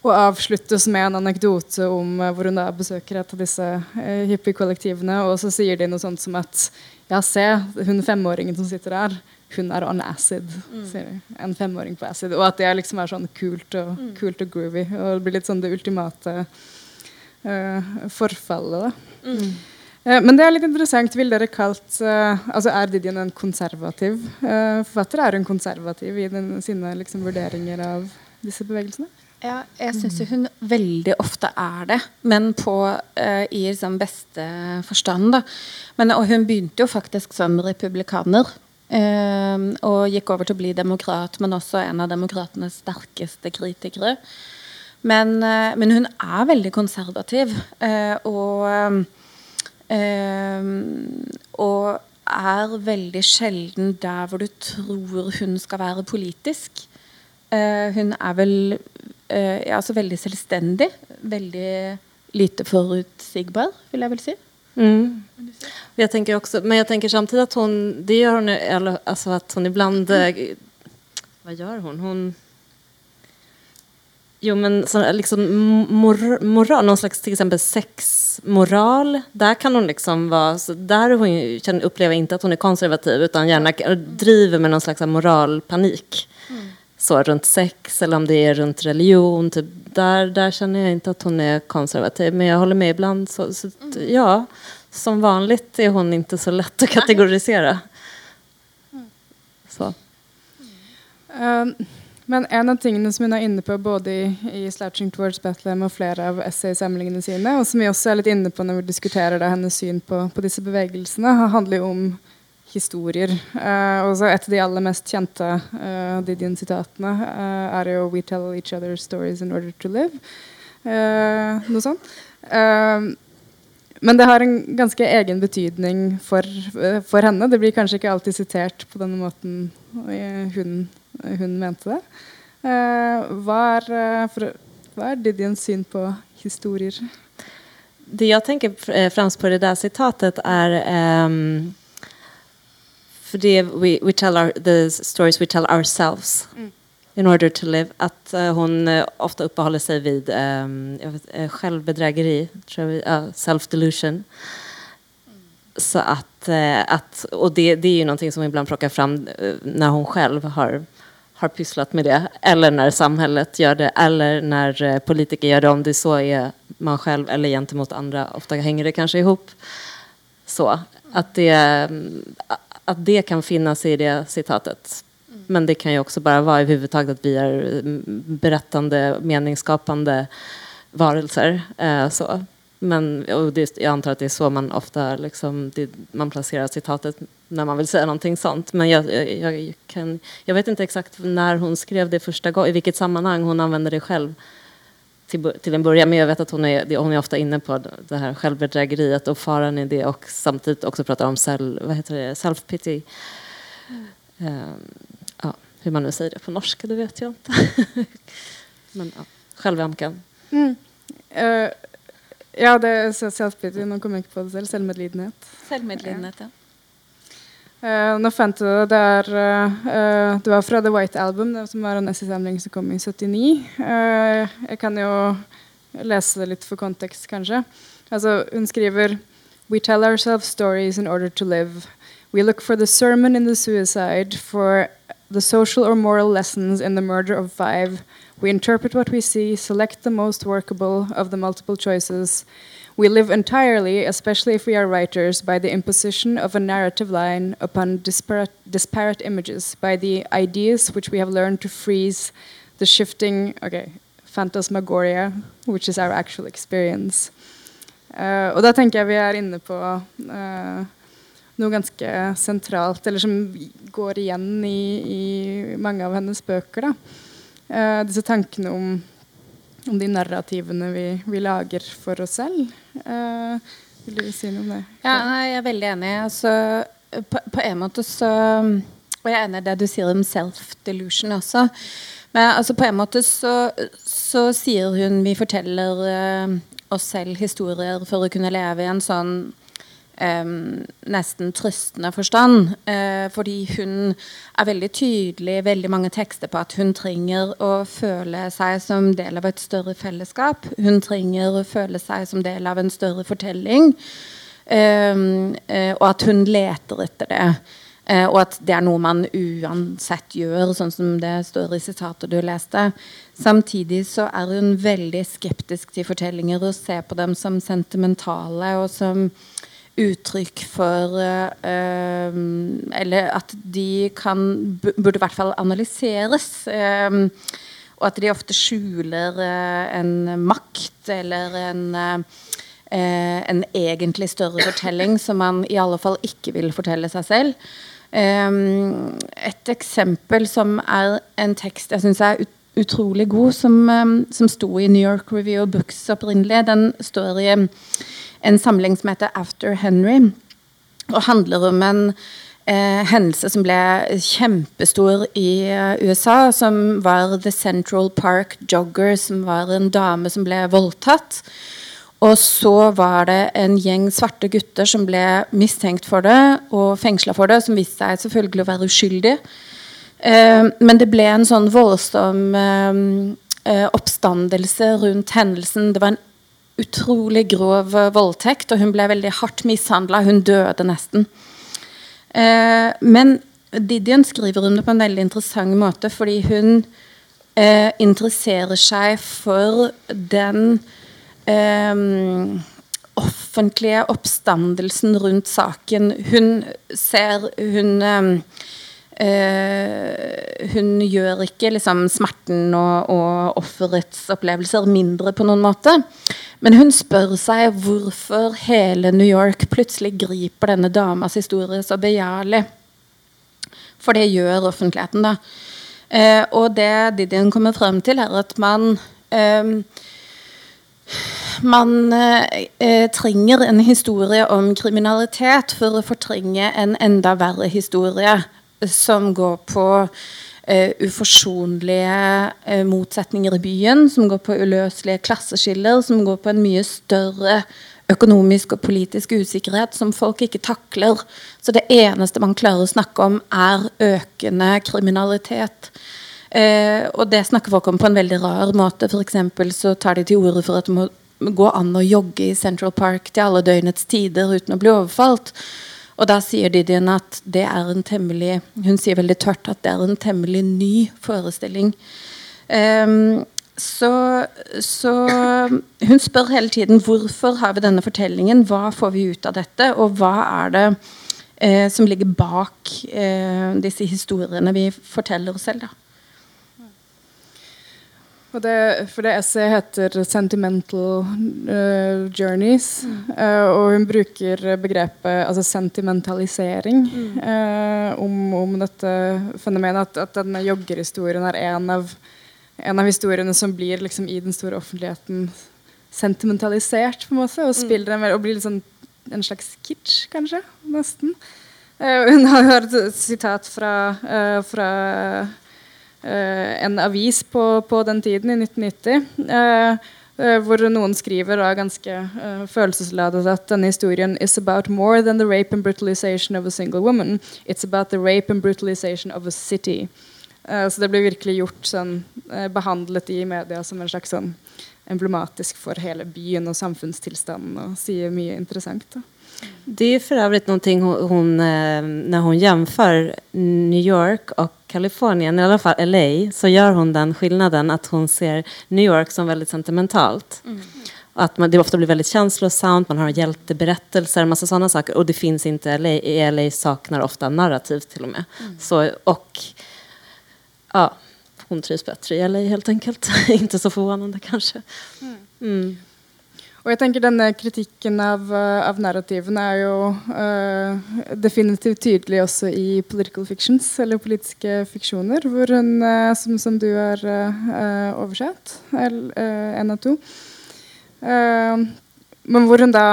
[SPEAKER 2] Og avsluttes med en anekdote om uh, hvor hun da besøker et av disse uh, hippiekollektivene. Og så sier de noe sånt som at ja, se, hun femåringen som sitter der, hun er on acid. Mm. sier de. En femåring på acid. Og at det liksom er sånn kult og, mm. kult og groovy. Og det blir litt sånn det ultimate uh, forfallet. da. Mm. Men det er litt interessant. Vil dere kalt altså Er Didion en konservativ forfatter? Er hun konservativ i den, sine liksom, vurderinger av disse bevegelsene?
[SPEAKER 4] Ja, jeg syns hun veldig ofte er det, men på, uh, i liksom beste forstand. Da. Men, og hun begynte jo faktisk som republikaner. Uh, og gikk over til å bli demokrat, men også en av demokratenes sterkeste kritikere. Men, uh, men hun er veldig konservativ. og og er veldig sjelden der hvor du tror hun skal være politisk. hun er vel uh, altså veldig selvstendig. Veldig lite forutsigbar, vil jeg vel si. Mm.
[SPEAKER 3] Jeg tenker også, men jeg tenker samtidig at hun det gjør hun, eller, at hun hon ibland, mm. vad hun? hun Hon Jo men så, liksom mor, moral, någon slags till exempel sexmoral, där kan hon liksom vara, så där hon, kan uppleva inte att hon är konservativ utan gärna driver med någon slags moralpanik. Mm så runt sex eller om det är runt religion. Typ, där, där känner jag inte att hon är konservativ. Men jag håller med ibland. Så, så mm. ja, som vanligt är hon inte så lätt att kategorisera. Mm. Så.
[SPEAKER 2] Um, men en av tingene som hun er inne på både i, i 'Slouching Towards Bethlehem' og flere av essaysamlingene sine, og som vi også er litt inne på når vi diskuterer da, hennes syn på, på disse bevegelsene, handler jo om historier. Uh, også et av de aller mest kjente uh, Didion-sitatene uh, er jo 'We tell each other stories in order to live'. noe sånt. Men det har en ganske egen betydning for, for, henne. Det blir kanskje ikke alltid sitert på denne måten hun, hun mente det. hva, er, for, hva er Didiens syn på historier?
[SPEAKER 3] Det jeg tenker fremst på det der sitatet, er um för det we, we tell our, the stories we tell ourselves mm. In order to live. Att uh, hon uh, ofta uppehåller sig vid um, vet, uh, självbedrägeri, uh, self-delusion. Så att, eh, att och det, det är ju någonting som ibland plockar fram eh, när hon själv har, har pysslat med det. Eller när samhället gör det. Eller när eh, politiker gör det. Om det så är man själv eller gentemot andra. Ofta hänger det kanske ihop. Så att det, mm, att det kan finnas i det citatet. Men det kan ju också bara vara överhuvudtaget att vi är berettende, berättande, meningsskapande varelser. Eh, så. Men och det, jag antar att det är så man ofta liksom, det, man placerar citatet när man vill säga någonting sånt. Men jag, jag, jag, kan, jag vet inte exakt när hon skrev det första gången, i vilket sammanhang hon använde det själv till, till en början. Men jag vet att hon är, hon är ofta inne på det här självbedrägeriet och faran i det och samtidigt också pratar om self-pity. Mm. Hur man nu säger det på norska, det vet jag inte. Men ja, självömkan. Mm.
[SPEAKER 2] Uh, ja, det er self-pity. Nå kommer jeg ikke på det selv. Selvmedlidenhet.
[SPEAKER 4] Selvmedlidenhet, ja.
[SPEAKER 2] Uh, nå fant du det der uh, Det var fra The White Album, det som var en essaysamling som kom i 79. Uh, jeg kan jo lese det litt for kontekst, kanskje. Altså, hun skriver We tell ourselves stories in order to live. We look for the sermon in the suicide, for the social or moral lessons in the murder of five. We interpret what we see, select the most workable of the multiple choices. We live entirely, especially if we are writers, by the imposition of a narrative line upon disparate, disparate images, by the ideas which we have learned to freeze, the shifting, okay, phantasmagoria, which is our actual experience. Uh, og da tenker jeg vi er inne på uh, noe ganske sentralt, eller som går igjen i, i mange av hennes bøker. Uh, disse tankene om, om, de narrativene vi, vi, lager for oss selv. Uh, vil du si noe om det?
[SPEAKER 4] Ja, jeg er veldig enig. Altså, på, på, en måte så Og jeg er enig i det du sier om self-delusion også. Men altså, på en måte så, så sier hun vi forteller uh, oss selv historier for å kunne leve i en sånn Um, nesten trøstende forstand. Uh, fordi hun er veldig tydelig i veldig mange tekster på at hun trenger å føle seg som del av et større fellesskap. Hun trenger å føle seg som del av en større fortelling. Um, uh, og at hun leter etter det. Uh, og at det er noe man uansett gjør, sånn som det står i sitatet du leste. Samtidig så er hun veldig skeptisk til fortellinger og ser på dem som sentimentale og som uttrykk for uh, Eller at de kan Burde i hvert fall analyseres. Uh, og at de ofte skjuler uh, en makt eller en, en egentlig større fortelling som man i alle fall ikke vil fortelle seg selv. Et eksempel som er en tekst jeg syns er ut, utrolig god, som, um, som sto i New York Review of Books opprinnelig. Den står i en samling som heter After Henry. Og handler om en eh, hendelse som ble kjempestor i uh, USA, som var The Central Park Jogger, som var en dame som ble voldtatt. Og så var det en gjeng svarte gutter som ble mistenkt for det og fengsla for det, som viste seg selvfølgelig å være uskyldige. Eh, men det ble en sånn voldsom eh, eh oppstandelse rundt hendelsen. Det var en utrolig grov voldtekt, og hun ble veldig hardt mishandla. Hun døde nesten. Men Didion skriver om det på en veldig interessant måte, fordi hun interesserer seg for den offentlige oppstandelsen rundt saken. Hun ser Hun eh, hun gjør ikke liksom, smerten og, og offerets opplevelser mindre på noen måte. Men hun spør seg hvorfor hele New York plutselig griper denne damas historie så begjærlig. For det gjør offentligheten, da. Eh, og det Didion kommer frem til, er at man eh, man eh, trenger en historie om kriminalitet for å fortrenge en enda verre historie som går på uh, uforsonlige uh, motsetninger i byen, som går på uløselige klasseskiller, som går på en mye større økonomisk og politisk usikkerhet som folk ikke takler. Så det eneste man klarer å snakke om, er økende kriminalitet. Uh, og det snakker folk om på en veldig rar måte. For så tar de til orde for at det må gå an å jogge i Central Park til alle døgnets tider uten å bli overfalt. Og da sier Didien at det er en temmelig Hun sier veldig tørt at det er en temmelig ny forestilling. Um, så, så, hun spør hele tiden hvorfor har vi denne fortellingen, hva får vi ut av dette, og hva er det eh, som ligger bak eh, disse historiene vi forteller oss selv. da.
[SPEAKER 2] Det, for det essayet heter 'Sentimental uh, Journeys'. Mm. Uh, og hun bruker begrepet altså sentimentalisering mm. uh, om, om, dette fenomenet. At, at denne joggerhistorien er en av, en av historiene som blir liksom, i den store offentligheten sentimentalisert, på en måte. Og, mm. spiller en, og blir liksom en slags kitsch, kanskje. Nesten. hun har et sitat fra, fra en avis på, på, den tiden, i 1990. Eh, eh, hvor noen skriver da, ganske følelsesladet at denne historien is about more than the rape and brutalization of a single woman. It's about the rape and brutalization of a city. Så det blir virkelig gjort sånn, behandlet i media som en slags sånn emblematisk for hele byen og samfunnstilstanden og sier mye interessant. Da.
[SPEAKER 3] Det är för övrigt någonting hon, hon, eh, när hon jämför New York och Kalifornien, i alla fall LA, så gör hon den skillnaden att hon ser New York som väldigt sentimentalt. Mm. Att man, det ofta blir väldigt känslosamt, man har hjälteberättelser, massa sådana saker. Och det finns inte LA, i LA saknar ofta narrativ till och med. Mm. Så, och ja, hon trivs bättre i LA helt enkelt. inte så förvånande kanske. Mm.
[SPEAKER 2] Og jeg tenker denne kritikken av, eh, av narrativene er jo uh, definitivt tydelig også i political fictions, eller politiske fiksjoner, hvor hun, uh, som, som, du har uh, oversett, en av to Men hvor hun da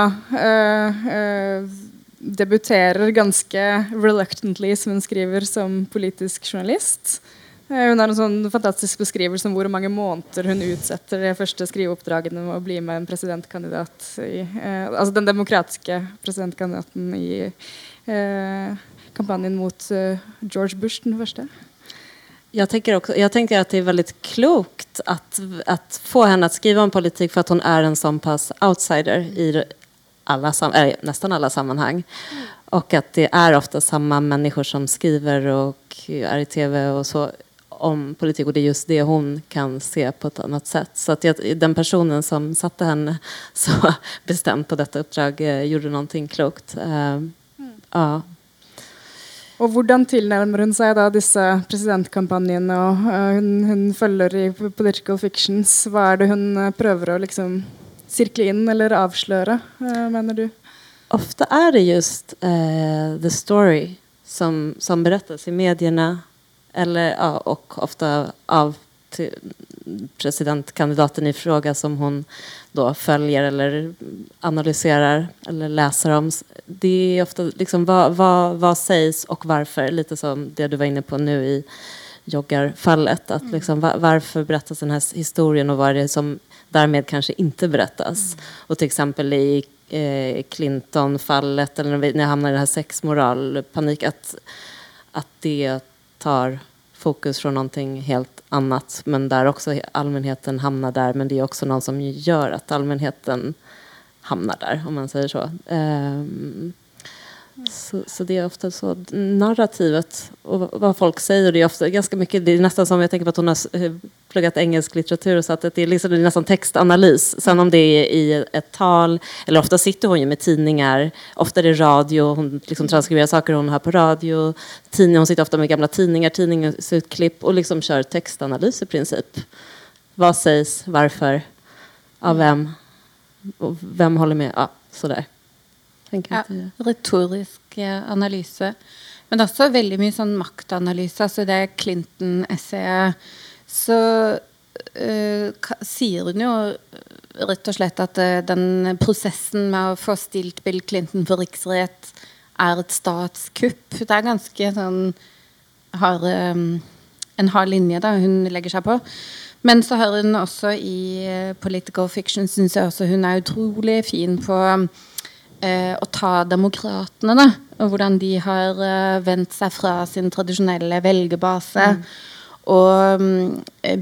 [SPEAKER 2] debuterer ganske reluctantly, som hun skriver, som politisk journalist. Eh, hun har en sånn fantastisk beskrivelse om hvor mange måneder hun utsetter de første skriveoppdragene med å bli med en presidentkandidat i, eh, altså den demokratiske presidentkandidaten i eh, kampanjen mot eh, George Bush, den første.
[SPEAKER 3] Jag tänker, också, jag tänker att det är väldigt klokt att, få henne att skriva om politik för att hon är en sån pass outsider i alla, äh, nästan alla sammanhang. Och att det är ofta samma människor som skriver och är i tv och så om politikk. och det är just det hun kan se på ett annat sätt. Så att den personen som satte henne så bestämt på dette uppdrag eh, gjorde noe klokt. Uh, mm. ja.
[SPEAKER 2] Og hvordan tilnærmer hun seg da disse presidentkampanjene? og uh, hun, hun, følger i political fictions. Hva er det hun uh, prøver å liksom sirkle inn eller avsløre, uh, mener du?
[SPEAKER 3] Ofte er det just the story som, som berettes i medierna eller, och ofta av presidentkandidaten i fråga som hon då följer eller analyserar eller läser om. Det är ofta liksom vad, vad, vad sägs och varför, lite som det du var inne på nu i joggarfallet. Att mm. liksom, var, varför berättas den här historien och vad är det som därmed kanske inte berättas? Mm. Och till exempel i eh, Clinton-fallet eller när jag hamnar i den här sexmoralpanik att, att det tar fokus från någonting helt annat. Men där också allmänheten hamnar där. Men det är också någon som gör att allmänheten hamnar der, om man sier så. Um, så, så, det är ofta så narrativet och vad folk säger. Det är ofta ganska mycket, det är nästan som jag tänker på att hon har eh, pluggat engelsk litteratur så att det är, liksom, det är nästan textanalys. Sen om det är i ett tal, eller ofta sitter hon ju med tidningar, ofta är det radio, hon liksom transkriberar saker hon hör på radio, tidning, hon sitter ofta med gamla tidningar, tidningsutklipp och liksom kör textanalys i princip. Vad sägs, varför, av vem, och vem håller med, ja, sådär.
[SPEAKER 4] Ja, retorisk eh, analyse. Men også veldig mye sånn maktanalyse. Altså det Clinton-essayet Så uh, sier hun jo rett og slett at uh, den prosessen med å få stilt Bill Clinton for riksrett er et statskupp. Det er ganske sånn har, um, en hard linje da hun legger seg på. Men så har hun også i Political Fiction syns jeg også hun er utrolig fin på å ta demokratene, da. Og hvordan de har eh, vendt seg fra sin tradisjonelle velgerbase. Mm. Og um,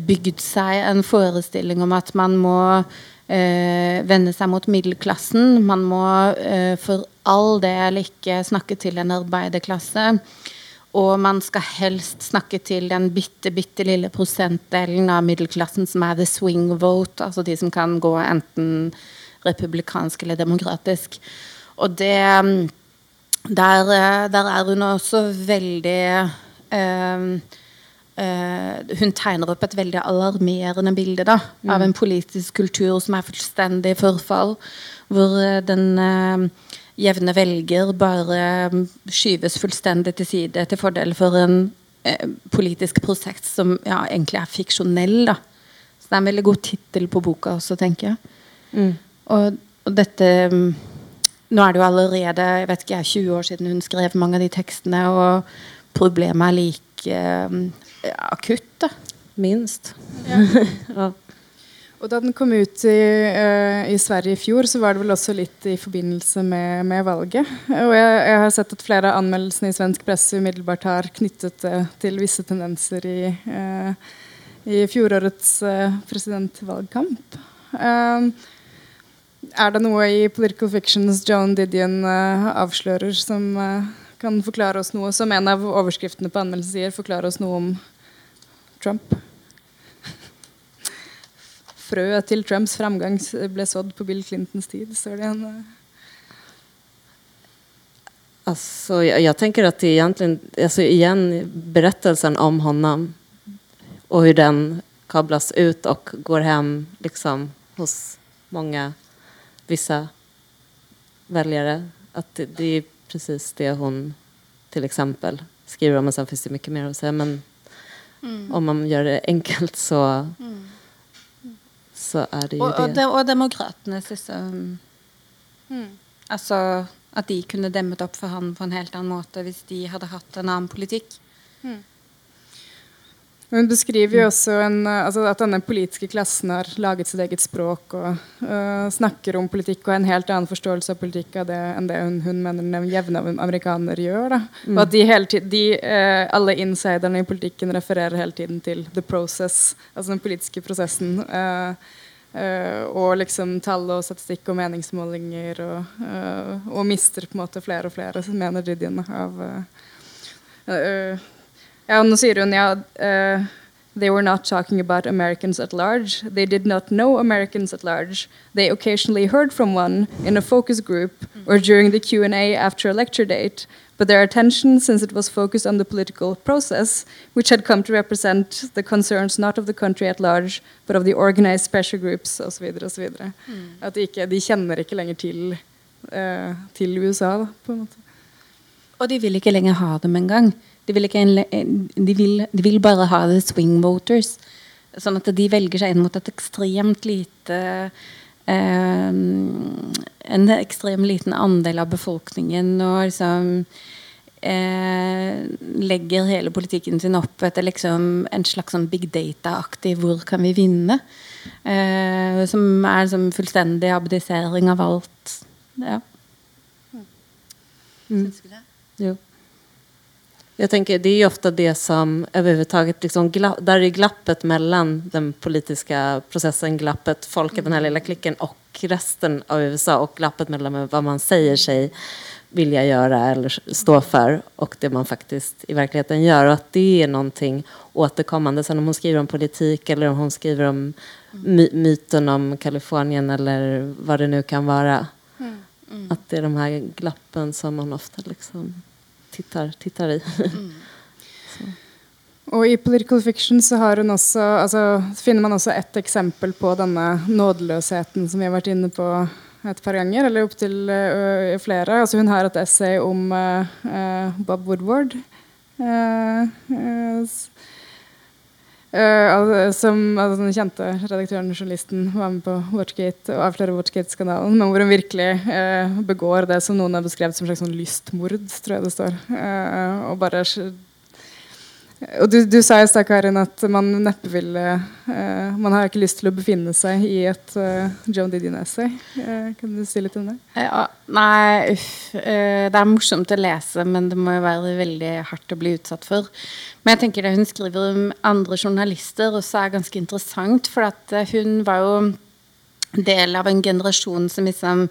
[SPEAKER 4] bygd seg en forestilling om at man må eh, vende seg mot middelklassen. Man må eh, for all del ikke snakke til en arbeiderklasse. Og man skal helst snakke til den bitte, bitte lille prosentdelen av middelklassen som er the swing vote, altså de som kan gå enten republikansk eller demokratisk. Og det Der, der er hun også veldig eh, eh, Hun tegner opp et veldig alarmerende bilde da, mm. av en politisk kultur som er fullstendig i forfall, hvor den eh, jevne velger bare mm, skyves fullstendig til side til fordel for en eh, politisk prosess som ja, egentlig er fiksjonell. da. Så det er en veldig god tittel på boka også, tenker jeg. Mm. Og, og, dette mm, Nå er det jo allerede jeg vet ikke, 20 år siden hun skrev mange av de tekstene, og problemet er like eh, akutt. da.
[SPEAKER 3] Minst.
[SPEAKER 2] Ja. ja. Og da den kom ut i, uh, i, Sverige i fjor, så var det vel også litt i forbindelse med, med valget. Og jeg, jeg, har sett at flere av anmeldelsene i svensk presse umiddelbart har knyttet uh, til visse tendenser i, uh, i fjorårets presidentvalgkamp. Er det noe i Political Fictions Joan Didion avslører som kan forklare oss noe, som en av overskriftene på anmeldelsen sier, forklare oss noe om Trump? frøet til Trumps framgang ble sådd på Bill Clintons tid. står det en
[SPEAKER 3] Alltså, jeg, jeg tenker at det altså, igjen, berättelsen om honom og hur den kablas ut og går hjem liksom, hos många, vissa väljare. Att det, det är precis det hon till exempel skriver om. Och sen finns det mycket mer att säga. Men mm. om man gör det enkelt så mm så er det jo
[SPEAKER 4] og, det. Og, demokratenes liksom mm. Altså at de kunne demmet opp for han på en helt annen måte hvis de hadde hatt en annen politikk. Mm.
[SPEAKER 2] Hun beskriver jo også en, altså at denne politiske klassen har laget sitt eget språk og uh, snakker om politikk og har en helt annen forståelse av politikk av det, enn det hun, hun mener den jevne amerikaner gjør. Mm. Og at de tiden, de, uh, alle insiderne i politikken refererer hele tiden til the process, altså den politiske prosessen. Uh, og liksom tall og statistikk og meningsmålinger og, og, mister på en måte flere og flere, mener Didion, av ja, nå sier hun ja uh, They were not talking about Americans at large. They did not know Americans at large. They occasionally heard from one in a focus group or during the Q&A after a lecture date, but their attention, since it was focused on the political process, which had come to represent the concerns not of the country at large, but of the organized pressure groups, osv., osv. Mm. At de, ikke, de kjenner ikke lenger til, uh, til USA, på en måte.
[SPEAKER 4] Og de vil ikke lenger ha dem engang. De vil, de, vil, de vil, bare ha the swing voters. Sånn at de velger seg inn mot et ekstremt lite eh, En ekstremt liten andel av befolkningen og liksom eh, legger hele politikken sin opp etter liksom en slags sånn big data-aktig 'hvor kan vi vinne?' Eh, som er liksom fullstendig abdisering av alt. Ja.
[SPEAKER 3] Mm. Syns du det? Jo. Jag tänker, det är ju ofta det som överhuvudtaget, liksom, där är glappet mellan den politiska processen, glappet, folket, den här lilla klicken och resten av USA och glappet mellan vad man säger sig vilja göra eller stå för och det man faktiskt i verkligheten gör. Och att det är någonting återkommande. Sen om hon skriver om politik eller om hon skriver om my myten om Kalifornien eller vad det nu kan vara. Mm. Mm. Att det är de här glappen som man ofta liksom tittar, tittar i. Mm.
[SPEAKER 2] Og i Political Fiction så også, altså, finner man også ett eksempel på denne nådeløsheten som vi har vært inne på et par ganger, eller opptil uh, flere. Altså, hun har et essay om uh, uh, Bob Woodward. Uh, Uh, som altså, den kjente redaktøren og journalisten var med på Watchgate og avslører Watchgate-skandalen, men hvor hun virkelig uh, begår det som noen har beskrevet som slags sånn lystmord, tror jeg det står. Uh, og bare og du, du sa i stad, Karin, at man neppe vil Man har ikke lyst til å befinne seg i et Joan Didion-essay. kan du si litt om det?
[SPEAKER 4] Ja, nei, uff. det er morsomt å lese, men det må jo være veldig hardt å bli utsatt for. Men jeg tenker det hun skriver om andre journalister, også er ganske interessant. For at eh, hun var jo del av en generasjon som liksom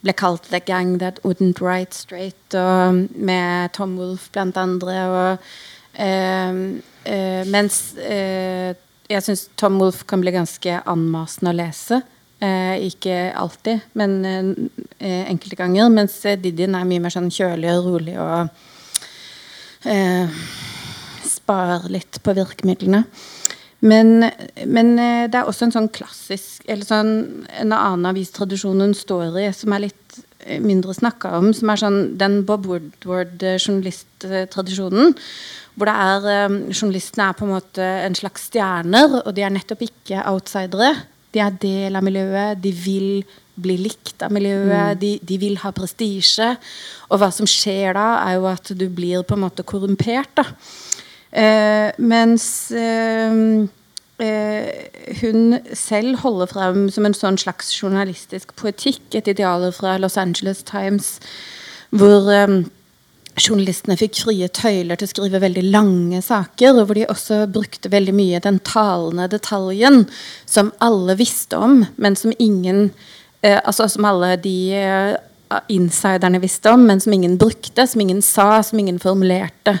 [SPEAKER 4] ble kalt The Gang That Wouldn't Write Straight, og med Tom Wolff blant andre. Og, eh, eh, mens eh, jeg syns Tom Wolff kan bli ganske anmasende å lese. Eh, ikke alltid, men eh, enkelte ganger. Mens Didien er mye mer sånn kjølig og rolig og eh, sparer litt på virkemidlene. Men, men, det er også en sånn klassisk Eller sånn en annen avistradisjon hun står i, som er litt mindre snakka om, som er sånn den Bob Woodward-journalisttradisjonen. Hvor det er journalistene er på en måte en slags stjerner, og de er nettopp ikke outsidere. De er del av miljøet, de vil bli likt av miljøet, mm. de, de, vil ha prestisje. Og hva som skjer da, er jo at du blir på en måte korrumpert. da. Eh, mens eh, eh, hun selv holder frem som en sånn slags journalistisk poetikk et ideal fra Los Angeles Times, hvor eh, journalistene fikk frie tøyler til å skrive veldig lange saker, og hvor de også brukte veldig mye den talende detaljen som alle visste om, men som ingen eh, Altså som alle de eh, insiderne visste om, men som ingen brukte, som ingen sa, som ingen formulerte.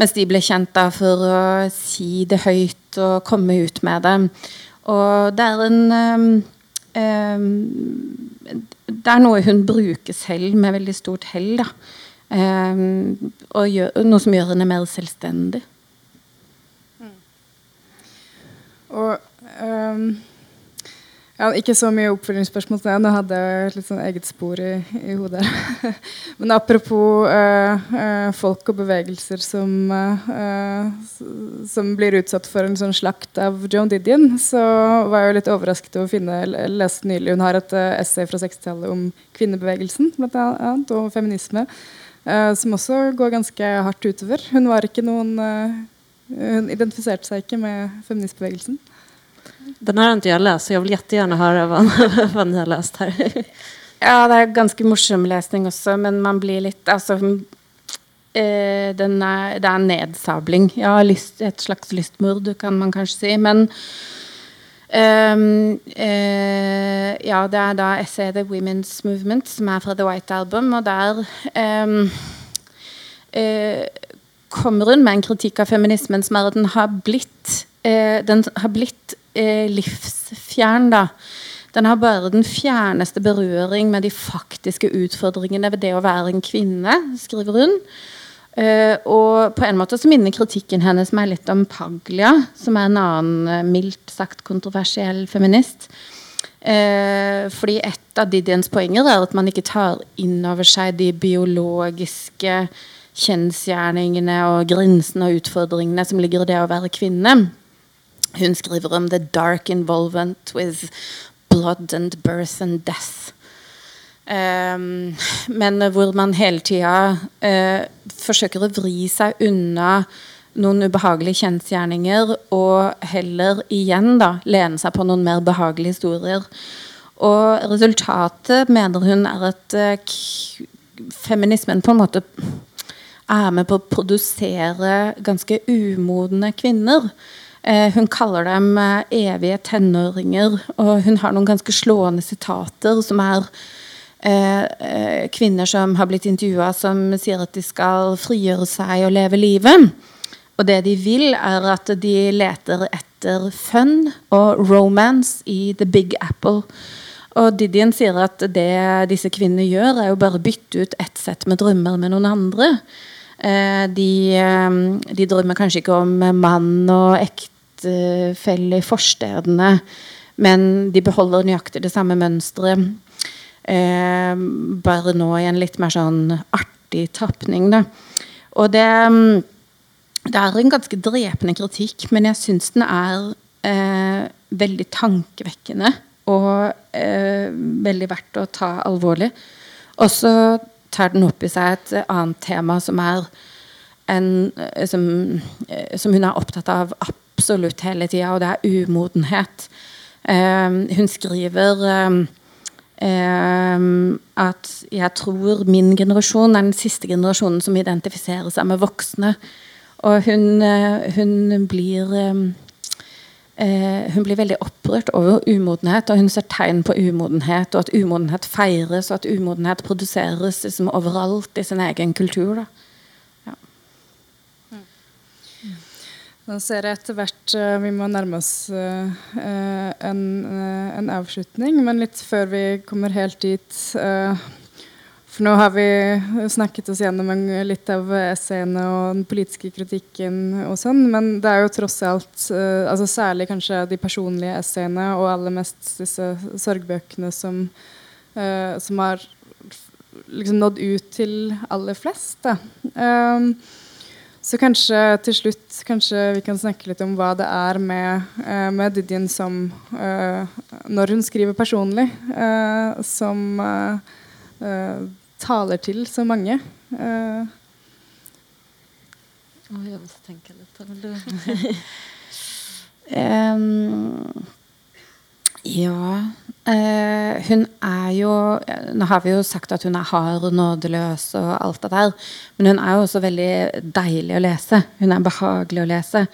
[SPEAKER 4] Mens de ble kjent da for å si det høyt og komme ut med det. Og det er en um, um, Det er noe hun bruker selv med veldig stort hell. da gjør, noe som gjør henne mer selvstendig. Mm.
[SPEAKER 2] Og um, ja, Ikke så mye oppfølgingsspørsmål til det. Nå hadde jeg litt sånn eget spor i, i hodet. Men apropos uh, uh, folk og bevegelser som, uh, som blir utsatt for en sånn slakt av Joan Didion, så var jeg jo litt overrasket over å finne leste nylig Hun har et essay fra 60-tallet om kvinnebevegelsen blant annet, og feminisme. Som også går ganske hardt utover. Hun var ikke noen uh, Hun identifiserte seg ikke med feministbevegelsen.
[SPEAKER 3] Den har ikke jeg lest, så jeg vil gjerne høre hva, hva ni har lest her.
[SPEAKER 4] ja, det er ganske morsom lesning også, men man blir litt Altså uh, er, Det er nedsabling. Ja, lyst, et slags lystmord, kan man kanskje si. Men Um, uh, ja, det er da essayet 'The Women's Movement', som er fra The White Album. Og der um, uh, kommer hun med en kritikk av feminismen som er at den har blitt, uh, den har blitt livsfjern. da. Den har bare den fjerneste berøring med de faktiske utfordringene ved det å være en kvinne, skriver hun. Uh, og på en måte så minner kritikken hennes meg litt om Paglia, som er en annen uh, mildt sagt kontroversiell feminist. Uh, fordi et av Didiens poenger er at man ikke tar inn over seg de biologiske kjensgjerningene og grinsene og utfordringene som ligger i det å være kvinne. Hun skriver om 'the dark involvement with blood and birth and death'. Um, men hvor man hele tida uh, forsøker å vri seg unna noen ubehagelige kjensgjerninger, og heller igjen da lene seg på noen mer behagelige historier. Og resultatet, mener hun, er at uh, feminismen på en måte er med på å produsere ganske umodne kvinner. Uh, hun kaller dem evige tenåringer, og hun har noen ganske slående sitater som er Eh, eh, kvinner som har blitt intervjua som sier at de skal frigjøre seg og leve livet. Og det de vil, er at de leter etter fun og romance i The Big Apple. Og Didion sier at det disse kvinnene gjør, er jo bare bytte ut ett sett med drømmer med noen andre. Eh, de, de drømmer kanskje ikke om mann og ektefelle i forstedene, men de beholder nøyaktig det samme mønsteret. Eh, bare nå i en litt mer sånn artig tapning. Da. Og det, mm, det er en ganske drepende kritikk, men jeg syns den er eh, veldig tankevekkende og eh, veldig verdt å ta alvorlig. Og så tar den opp i seg et annet tema som er en, eh, som, eh, som hun er opptatt av absolutt hele tida, og det er umodenhet. Eh, hun skriver at jeg tror min generasjon er den siste generasjonen som identifiserer seg med voksne. Og hun, uh, hun blir um, eh, hun blir veldig opprørt over umodenhet, og hun ser tegn på umodenhet, og at umodenhet feires, og at umodenhet produseres liksom, overalt i sin egen kultur. Da.
[SPEAKER 2] Nå ser jeg etter hvert uh, vi må nærme oss uh, en, uh, en, avslutning, men litt før vi kommer helt dit For nå har vi snakket oss gjennom litt av essayene og den politiske kritikken og sånn, men det er jo tross alt altså Særlig kanskje de personlige essayene og aller mest disse sorgbøkene som, som har liksom nådd ut til aller flest. da. Så kanskje til slutt kanskje vi kan snakke litt om hva det er med, uh, med Didien som uh, Når hun skriver personlig, uh, som taler til så mange. Uh,
[SPEAKER 3] oh, jeg må tenke litt.
[SPEAKER 4] um, ja eh, Hun er jo Nå har vi jo sagt at hun er hard og nådeløs og alt det der. Men hun er jo også veldig deilig å lese. Hun er behagelig å lese.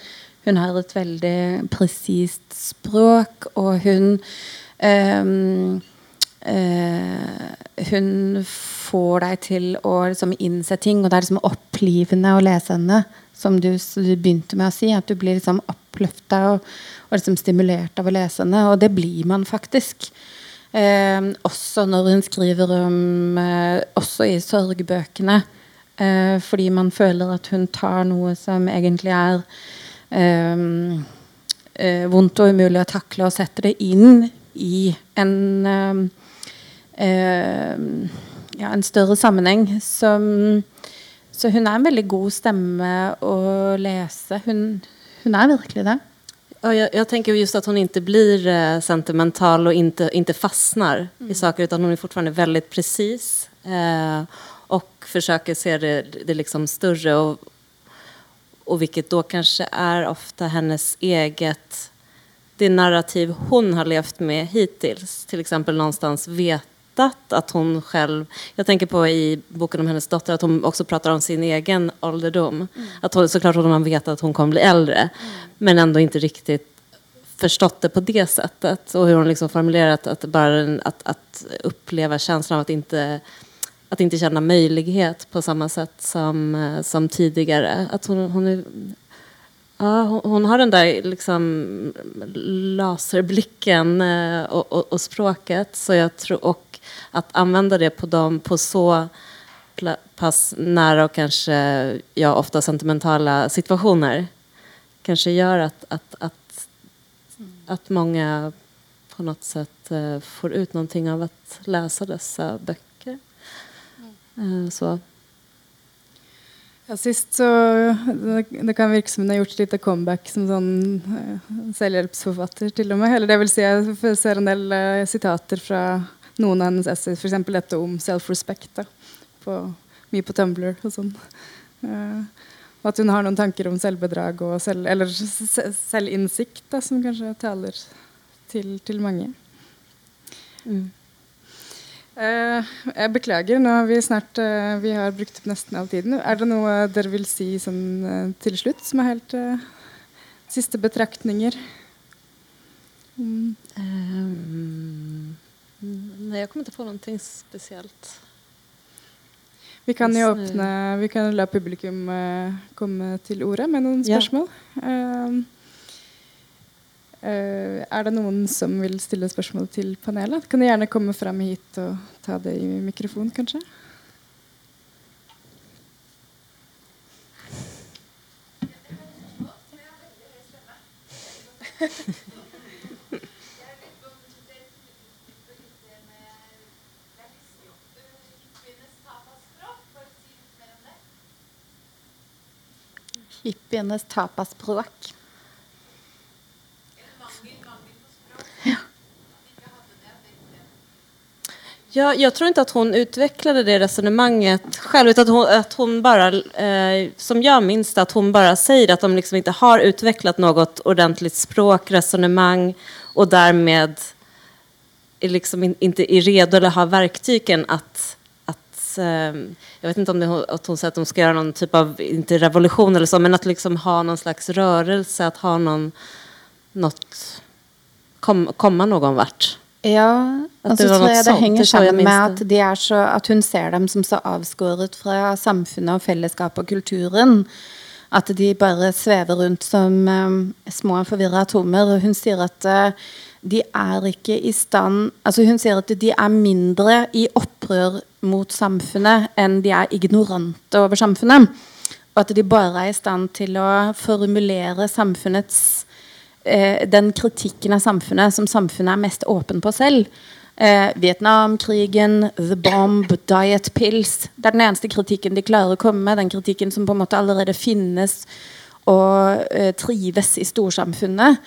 [SPEAKER 4] Hun har et veldig presist språk, og hun eh, eh, Hun får deg til å liksom, innse ting, og det er liksom opplivende å lese henne. Som du, du begynte med å si, at du blir liksom oppløfta og, og liksom stimulert av å lese henne. Og det blir man faktisk. Eh, også når hun skriver om eh, Også i sorgbøkene. Eh, fordi man føler at hun tar noe som egentlig er ehm, eh, vondt og umulig å takle, og setter det inn i en ehm, ehm, ja, en større sammenheng. Som, så hun er en veldig god stemme å lese. Hun, hun er virkelig det.
[SPEAKER 3] Ja, jag, jag, tänker just att hon inte blir eh, sentimental och inte, inte fastnar mm. i saker utan hon är fortfarande väldigt precis eh, och försöker se det, det liksom större och, och vilket då kanske är ofta hennes eget det narrativ hon har levt med hittills. Till exempel någonstans vet att hon själv... Jag tänker på i boken om hennes dotter att hon också pratar om sin egen ålderdom. Mm. Att hon, såklart har man vetat att hon kommer bli äldre mm. men ändå inte riktigt förstått det på det sättet. Och hur hon liksom formulerat att, bara, att, att uppleva känslan av att inte, att inte känna möjlighet på samma sätt som, som tidigare. Att hon, hon är, Ja, hon, hon, har den där liksom laserblicken eh, och, och, och, språket. Så jag tror, och att använda det på dem på så pass nära och kanske ja, ofta sentimentala situationer kanske gör att, att, att, att många på något sätt uh, får ut någonting av att läsa dessa böcker. Uh, så.
[SPEAKER 2] Ja, sist så det, det, kan virke som hun har gjort litt comeback som sånn uh, selvhjelpsforfatter, til og med. Eller det vil si, jeg ser en del uh, sitater fra noen av hennes essays, f.eks. dette om self-respect. Mye på Tumblr og sånn. Uh, og at hun har noen tanker om selvbedrag og selv, eller selvinnsikt, da, som kanskje taler til, til mange. Mm. Uh, jeg beklager, nå har vi snart uh, Vi har brukt opp nesten all tiden. Er det noe dere vil si sånn, til slutt, som er helt siste betraktninger?
[SPEAKER 3] Mm. Um. Nej, jeg kommer inte på noe spesielt.
[SPEAKER 2] Vi kan jo åpne, vi kan la publikum uh, komme til ordet med noen spørsmål. Ja. Uh, uh, er det noen som vil stille spørsmål til panelet? Kan du gjerne komme fram hit og ta det i mikrofon, kanskje?
[SPEAKER 4] Hippienes tapaspråk.
[SPEAKER 3] Ja, jag tror inte att hon utvecklade det resonemanget själv, utan att hon, att hon bara, eh, som jag minns det, att hon bara säger de liksom inte har utvecklat något ordentligt språkresonemang och därmed är liksom ikke inte är redo eller har verktygen att, jag vet inte om det, att hon säger att de ska göra någon typ av, inte revolution eller så, men att liksom ha någon slags rörelse, att ha någon, nått kom, komme noen hvert.
[SPEAKER 4] Ja, og
[SPEAKER 3] det
[SPEAKER 4] så tror jeg det henger
[SPEAKER 3] jeg
[SPEAKER 4] sammen med at, de er så, at hun ser dem som så avskåret fra samfunnet og fellesskapet og kulturen. At de bare svever rundt som um, små forvirra atomer. Hun sier at uh, de er ikke i stand Altså hun sier at de er mindre i opprør mot samfunnet enn de er ignorante over samfunnet. Og at de bare er i stand til å formulere samfunnets eh, den kritikken av samfunnet som samfunnet er mest åpen på selv. Eh, Vietnamkrigen, The Bomb, Diet Pills. Det er den eneste kritikken de klarer å komme med. Den kritikken som på en måte allerede finnes og eh, trives i storsamfunnet.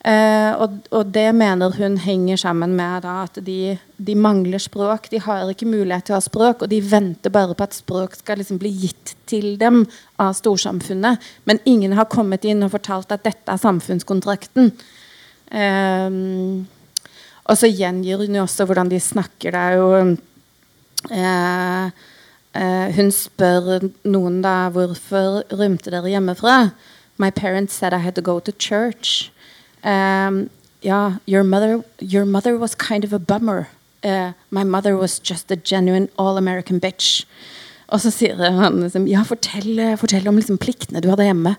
[SPEAKER 4] Eh, og, og, det mener hun henger sammen med da, at de, de, mangler språk. De har ikke mulighet til å ha språk, og de venter bare på at språk skal liksom bli gitt til dem av storsamfunnet. Men ingen har kommet inn og fortalt at dette er samfunnskontrakten. Eh, og så gjengir hun jo også hvordan de snakker. Det er jo eh, eh, Hun spør noen da hvorfor rømte dere hjemmefra. My parents said I had to go to church. Um, yeah, your mother, your mother was kind of a bummer. Uh, my mother was just a genuine all-American bitch. Og så sier han liksom, ja, fortell, fortell om liksom, pliktene du hadde hjemme.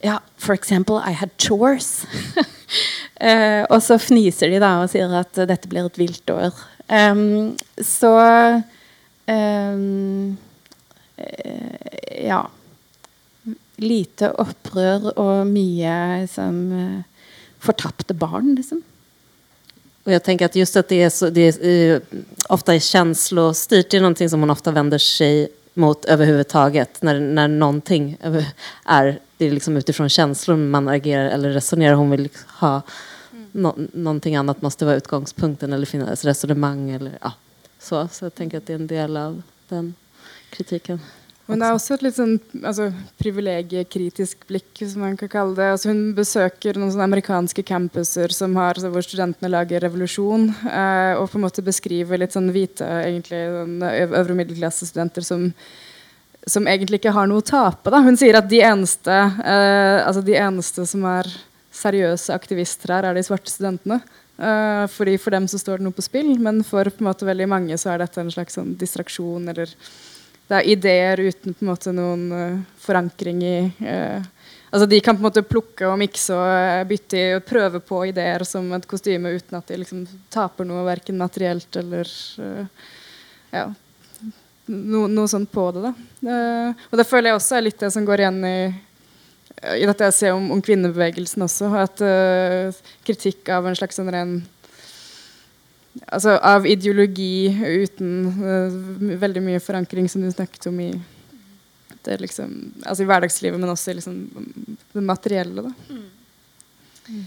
[SPEAKER 4] Ja, for example, I had chores. eh, og så fniser de da og sier at dette blir et vilt år. Um, så um, Ja. Lite opprør og mye som fortapte barn. Liksom.
[SPEAKER 3] Och jag tänker att just att det är, så, det är uh, ofta är känslostyrt, det som man ofta vänder sig mot överhuvudtaget. När, när någonting är, det är liksom utifrån känslor man agerar eller resonerar. Hon vill ha no, någonting annat måste vara utgångspunkten eller finnas resonemang eller ja, så. Så jag tänker att det är en del av den kritiken.
[SPEAKER 2] Hun er også et litt sånn altså, privilegiekritisk blikk, som man kan kalle det. Altså, hun besøker noen sånne amerikanske campuser som har, altså, hvor studentene lager revolusjon. Eh, og på en måte beskriver litt sånn hvite egentlig, sånn, øvre middelklassestudenter som, som egentlig ikke har noe å tape. Da. Hun sier at de eneste, eh, altså, de eneste som er seriøse aktivister her, er de svarte studentene. Uh, fordi For dem så står det noe på spill, men for på en måte veldig mange så er dette en slags sånn distraksjon eller det er ideer uten på en måte noen uh, forankring i uh, Altså De kan på en måte plukke og mikse og uh, bytte i og prøve på ideer som et kostyme uten at de liksom taper noe verken materielt eller ja, no, noe sånt på det. da. og det føler jeg også er litt det som går igjen i, i dette jeg ser om, om kvinnebevegelsen også. At kritikk av en slags sånn ren altså av ideologi uten uh, veldig mye forankring, som du snakket om i det liksom, altså i hverdagslivet, men også i liksom, det materielle. Da. Mm.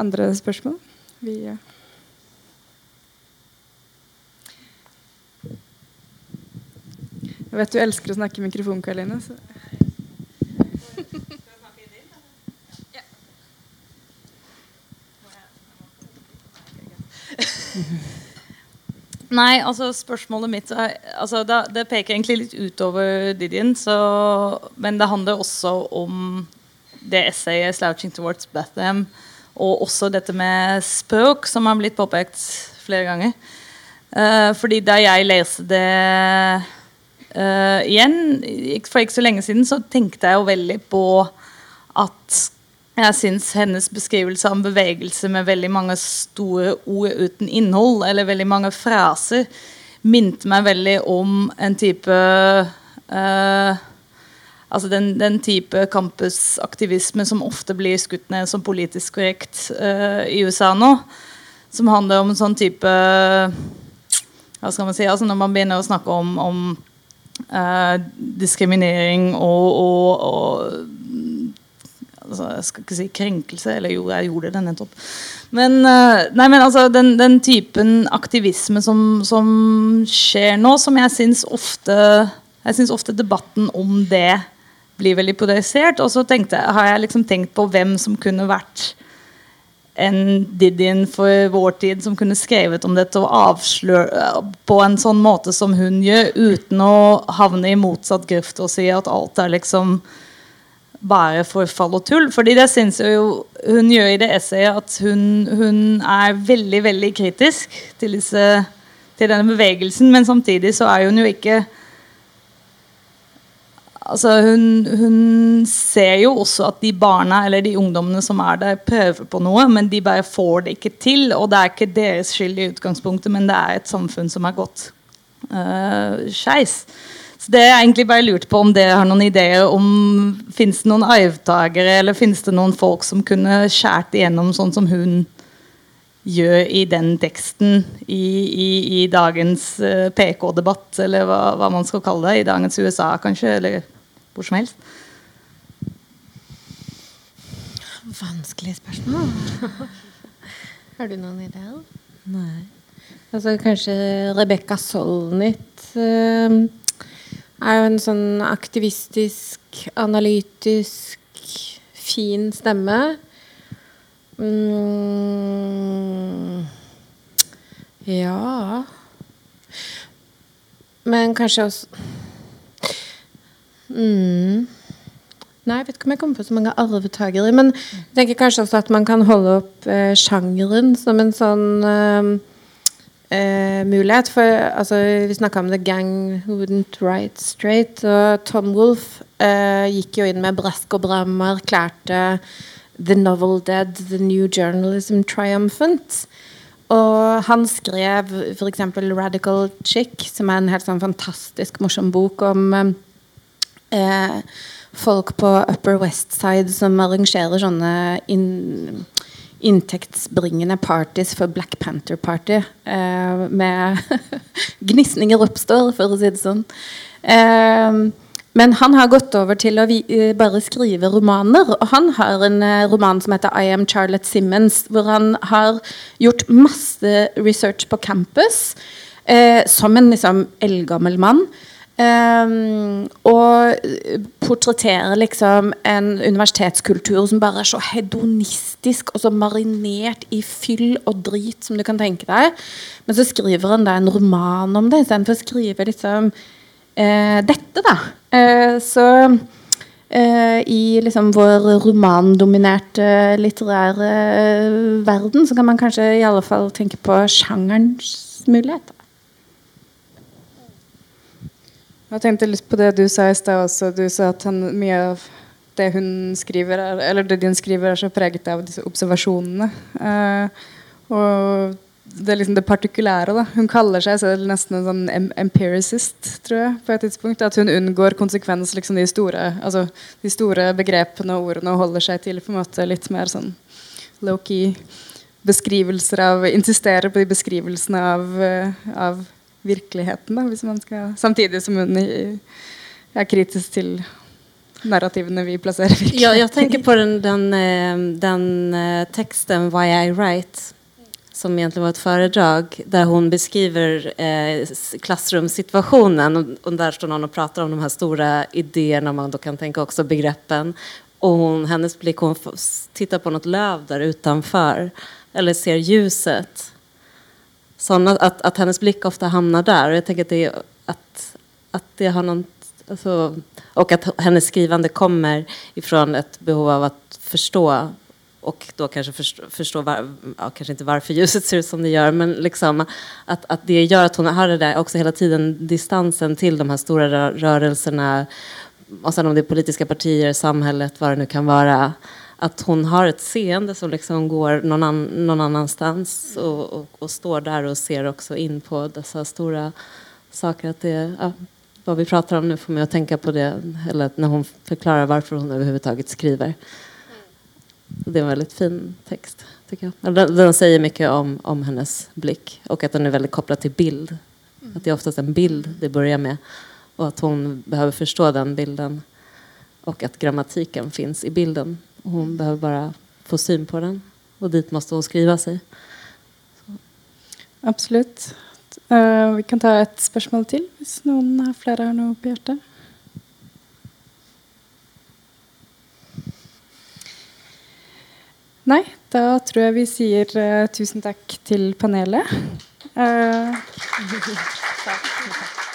[SPEAKER 2] Andre spørsmål? Vi, ja. Jeg vet du elsker å snakke i mikrofon, Karoline.
[SPEAKER 5] Nei, altså spørsmålet mitt altså, det, det, peker egentlig litt utover Didien. Så, men det handler også om det essayet 'Slouching Towards Bethlehem'. Og også dette med spøk, som har blitt påpekt flere ganger. Uh, fordi da jeg leste det uh, igjen for ikke så lenge siden, så tenkte jeg jo veldig på at jeg syns hennes beskrivelse av en bevegelse med veldig mange store ord uten innhold, eller veldig mange fraser, minte meg veldig om en type uh, Altså den, den, type campusaktivisme som ofte blir skutt ned som politisk korrekt uh, i USA nå. Som handler om en sånn type Hva skal man si? Altså når man begynner å snakke om, om uh, diskriminering og, og, og altså, Jeg skal ikke si krenkelse, eller jo, jeg gjorde det nettopp. Men, uh, nei, men altså, den, den, typen aktivisme som, som, skjer nå, som jeg syns ofte Jeg syns ofte debatten om det blir veldig polarisert. Og så har jeg liksom tenkt på hvem som kunne vært en Didin for vår tid som kunne skrevet om dette og avsløre på en sånn måte som hun gjør, uten å havne i motsatt grøft og si at alt er liksom bare forfall og tull. fordi det syns jeg jo hun gjør i det essayet at hun, hun er veldig, veldig kritisk til, disse, til denne bevegelsen, men samtidig så er hun jo ikke altså hun, hun, ser jo også at de barna eller de ungdommene som er der, prøver på noe, men de bare får det ikke til. Og det er ikke deres skyld i utgangspunktet, men det er et samfunn som er gått uh, skeis. Så det er egentlig bare lurt på om dere har noen ideer om Fins det noen arvtakere, eller fins det noen folk som kunne skjært igjennom sånn som hun gjør i den teksten i, i, i dagens uh, eh, PK-debatt, eller hva, hva, man skal kalle det, i dagens USA, kanskje? eller hvor som helst?
[SPEAKER 4] Vanskelig spørsmål. Har du noen ideer?
[SPEAKER 3] Nei.
[SPEAKER 4] Altså Kanskje Rebekka Solnit uh, er jo en sånn aktivistisk, analytisk, fin stemme. Mm, ja Men kanskje også mm. Nei, jeg vet ikke om jeg kommer på så mange arvetakere. Men jeg tenker kanskje også at man kan holde opp eh, sjangeren som en sånn eh, eh, mulighet. For altså, vi snakka om The Gang Wouldn't Write Straight. Og Tom Wolff eh, gikk jo inn med brask og bram og erklærte The Novel Dead, The New Journalism Triumphant. Og han skrev f.eks. Radical Chick, som er en helt sånn fantastisk morsom bok om eh, folk på Upper West Side som arrangerer sånne in, inntektsbringende parties for Black Panther Party. Eh, med gnisninger oppstår, for å si det sånn. Eh, men han har gått over til å eh, bare skrive romaner. Og han har en eh, roman som heter I Am Charlotte Simmons, hvor han har gjort masse research på campus eh, som en liksom eldgammel mann. Um, og portretterer liksom en universitetskultur som bare er så hedonistisk og så marinert i fyll og drit som du kan tenke deg. Men så skriver han da en roman om det, istedenfor å skrive liksom uh, dette, da. Uh, så uh, i liksom vår romandominerte litterære verden så kan man kanskje i alle fall tenke på sjangerens muligheter.
[SPEAKER 2] Jeg tenkte litt på det du sa i stad også. Du sa at han, mye av det hun skriver, er, eller det din skriver, er så preget av disse observasjonene. Uh, og det liksom det partikulære. da. Hun kaller seg selv nesten en sånn empiricist, tror jeg. på et tidspunkt. At hun unngår konsekvens liksom de store, altså, de store begrepene og ordene og holder seg til på en måte litt mer sånn low-key beskrivelser av Insisterer på de beskrivelsene av, uh, av virkeligheten, da, hvis man skal, samtidig som hun er kritisk til narrativene vi plasserer
[SPEAKER 3] ja, Jeg tenker på den, den, eh, den, eh, teksten 'Why I Write', som egentlig var et foredrag, der hun beskriver eh. Og, og, der står noen og prater om de her store ideene, man kan tenke også begreppen. Og hun, hennes blikk, hun tittar på noe løv der utenfor, eller ser ljuset. Sånn at, at, at, hennes blikk ofte havner der. Og jeg tenker at det, at, at det har noen altså, Og at hennes skrivende kommer fra et behov av å forstå og da kanskje förstå, förstå var, ja, kanskje ikke varför ljuset ser ut som det gjør, men liksom at, at det gjør at hun har det der også hele tiden distansen til de her store rörelserna, og sen om det er politiske partier, samhället, hva det nu kan være att hon har ett seende som liksom går någon, an, någon annanstans och, och, och, står där och ser också in på dessa stora saker. Att det, ja, vad vi pratar om nu får mig att tänka på det eller när hon förklarar varför hon överhuvudtaget skriver. Det är en väldigt fin text. tycker jag. Den, den säger mycket om, om hennes blick och att den är väldigt kopplad till bild. Att det är oftast en bild det börjar med och att hon behöver förstå den bilden och att grammatiken finns i bilden Hun behøver bare få syn på den, og dit måtte hun skrive seg.
[SPEAKER 2] Absolut. Uh, vi kan ta et spørsmål til, hvis noen har flere har noe på hjertet. Nei, da tror jeg vi sier uh, tusen takk til panelet. Uh, takk.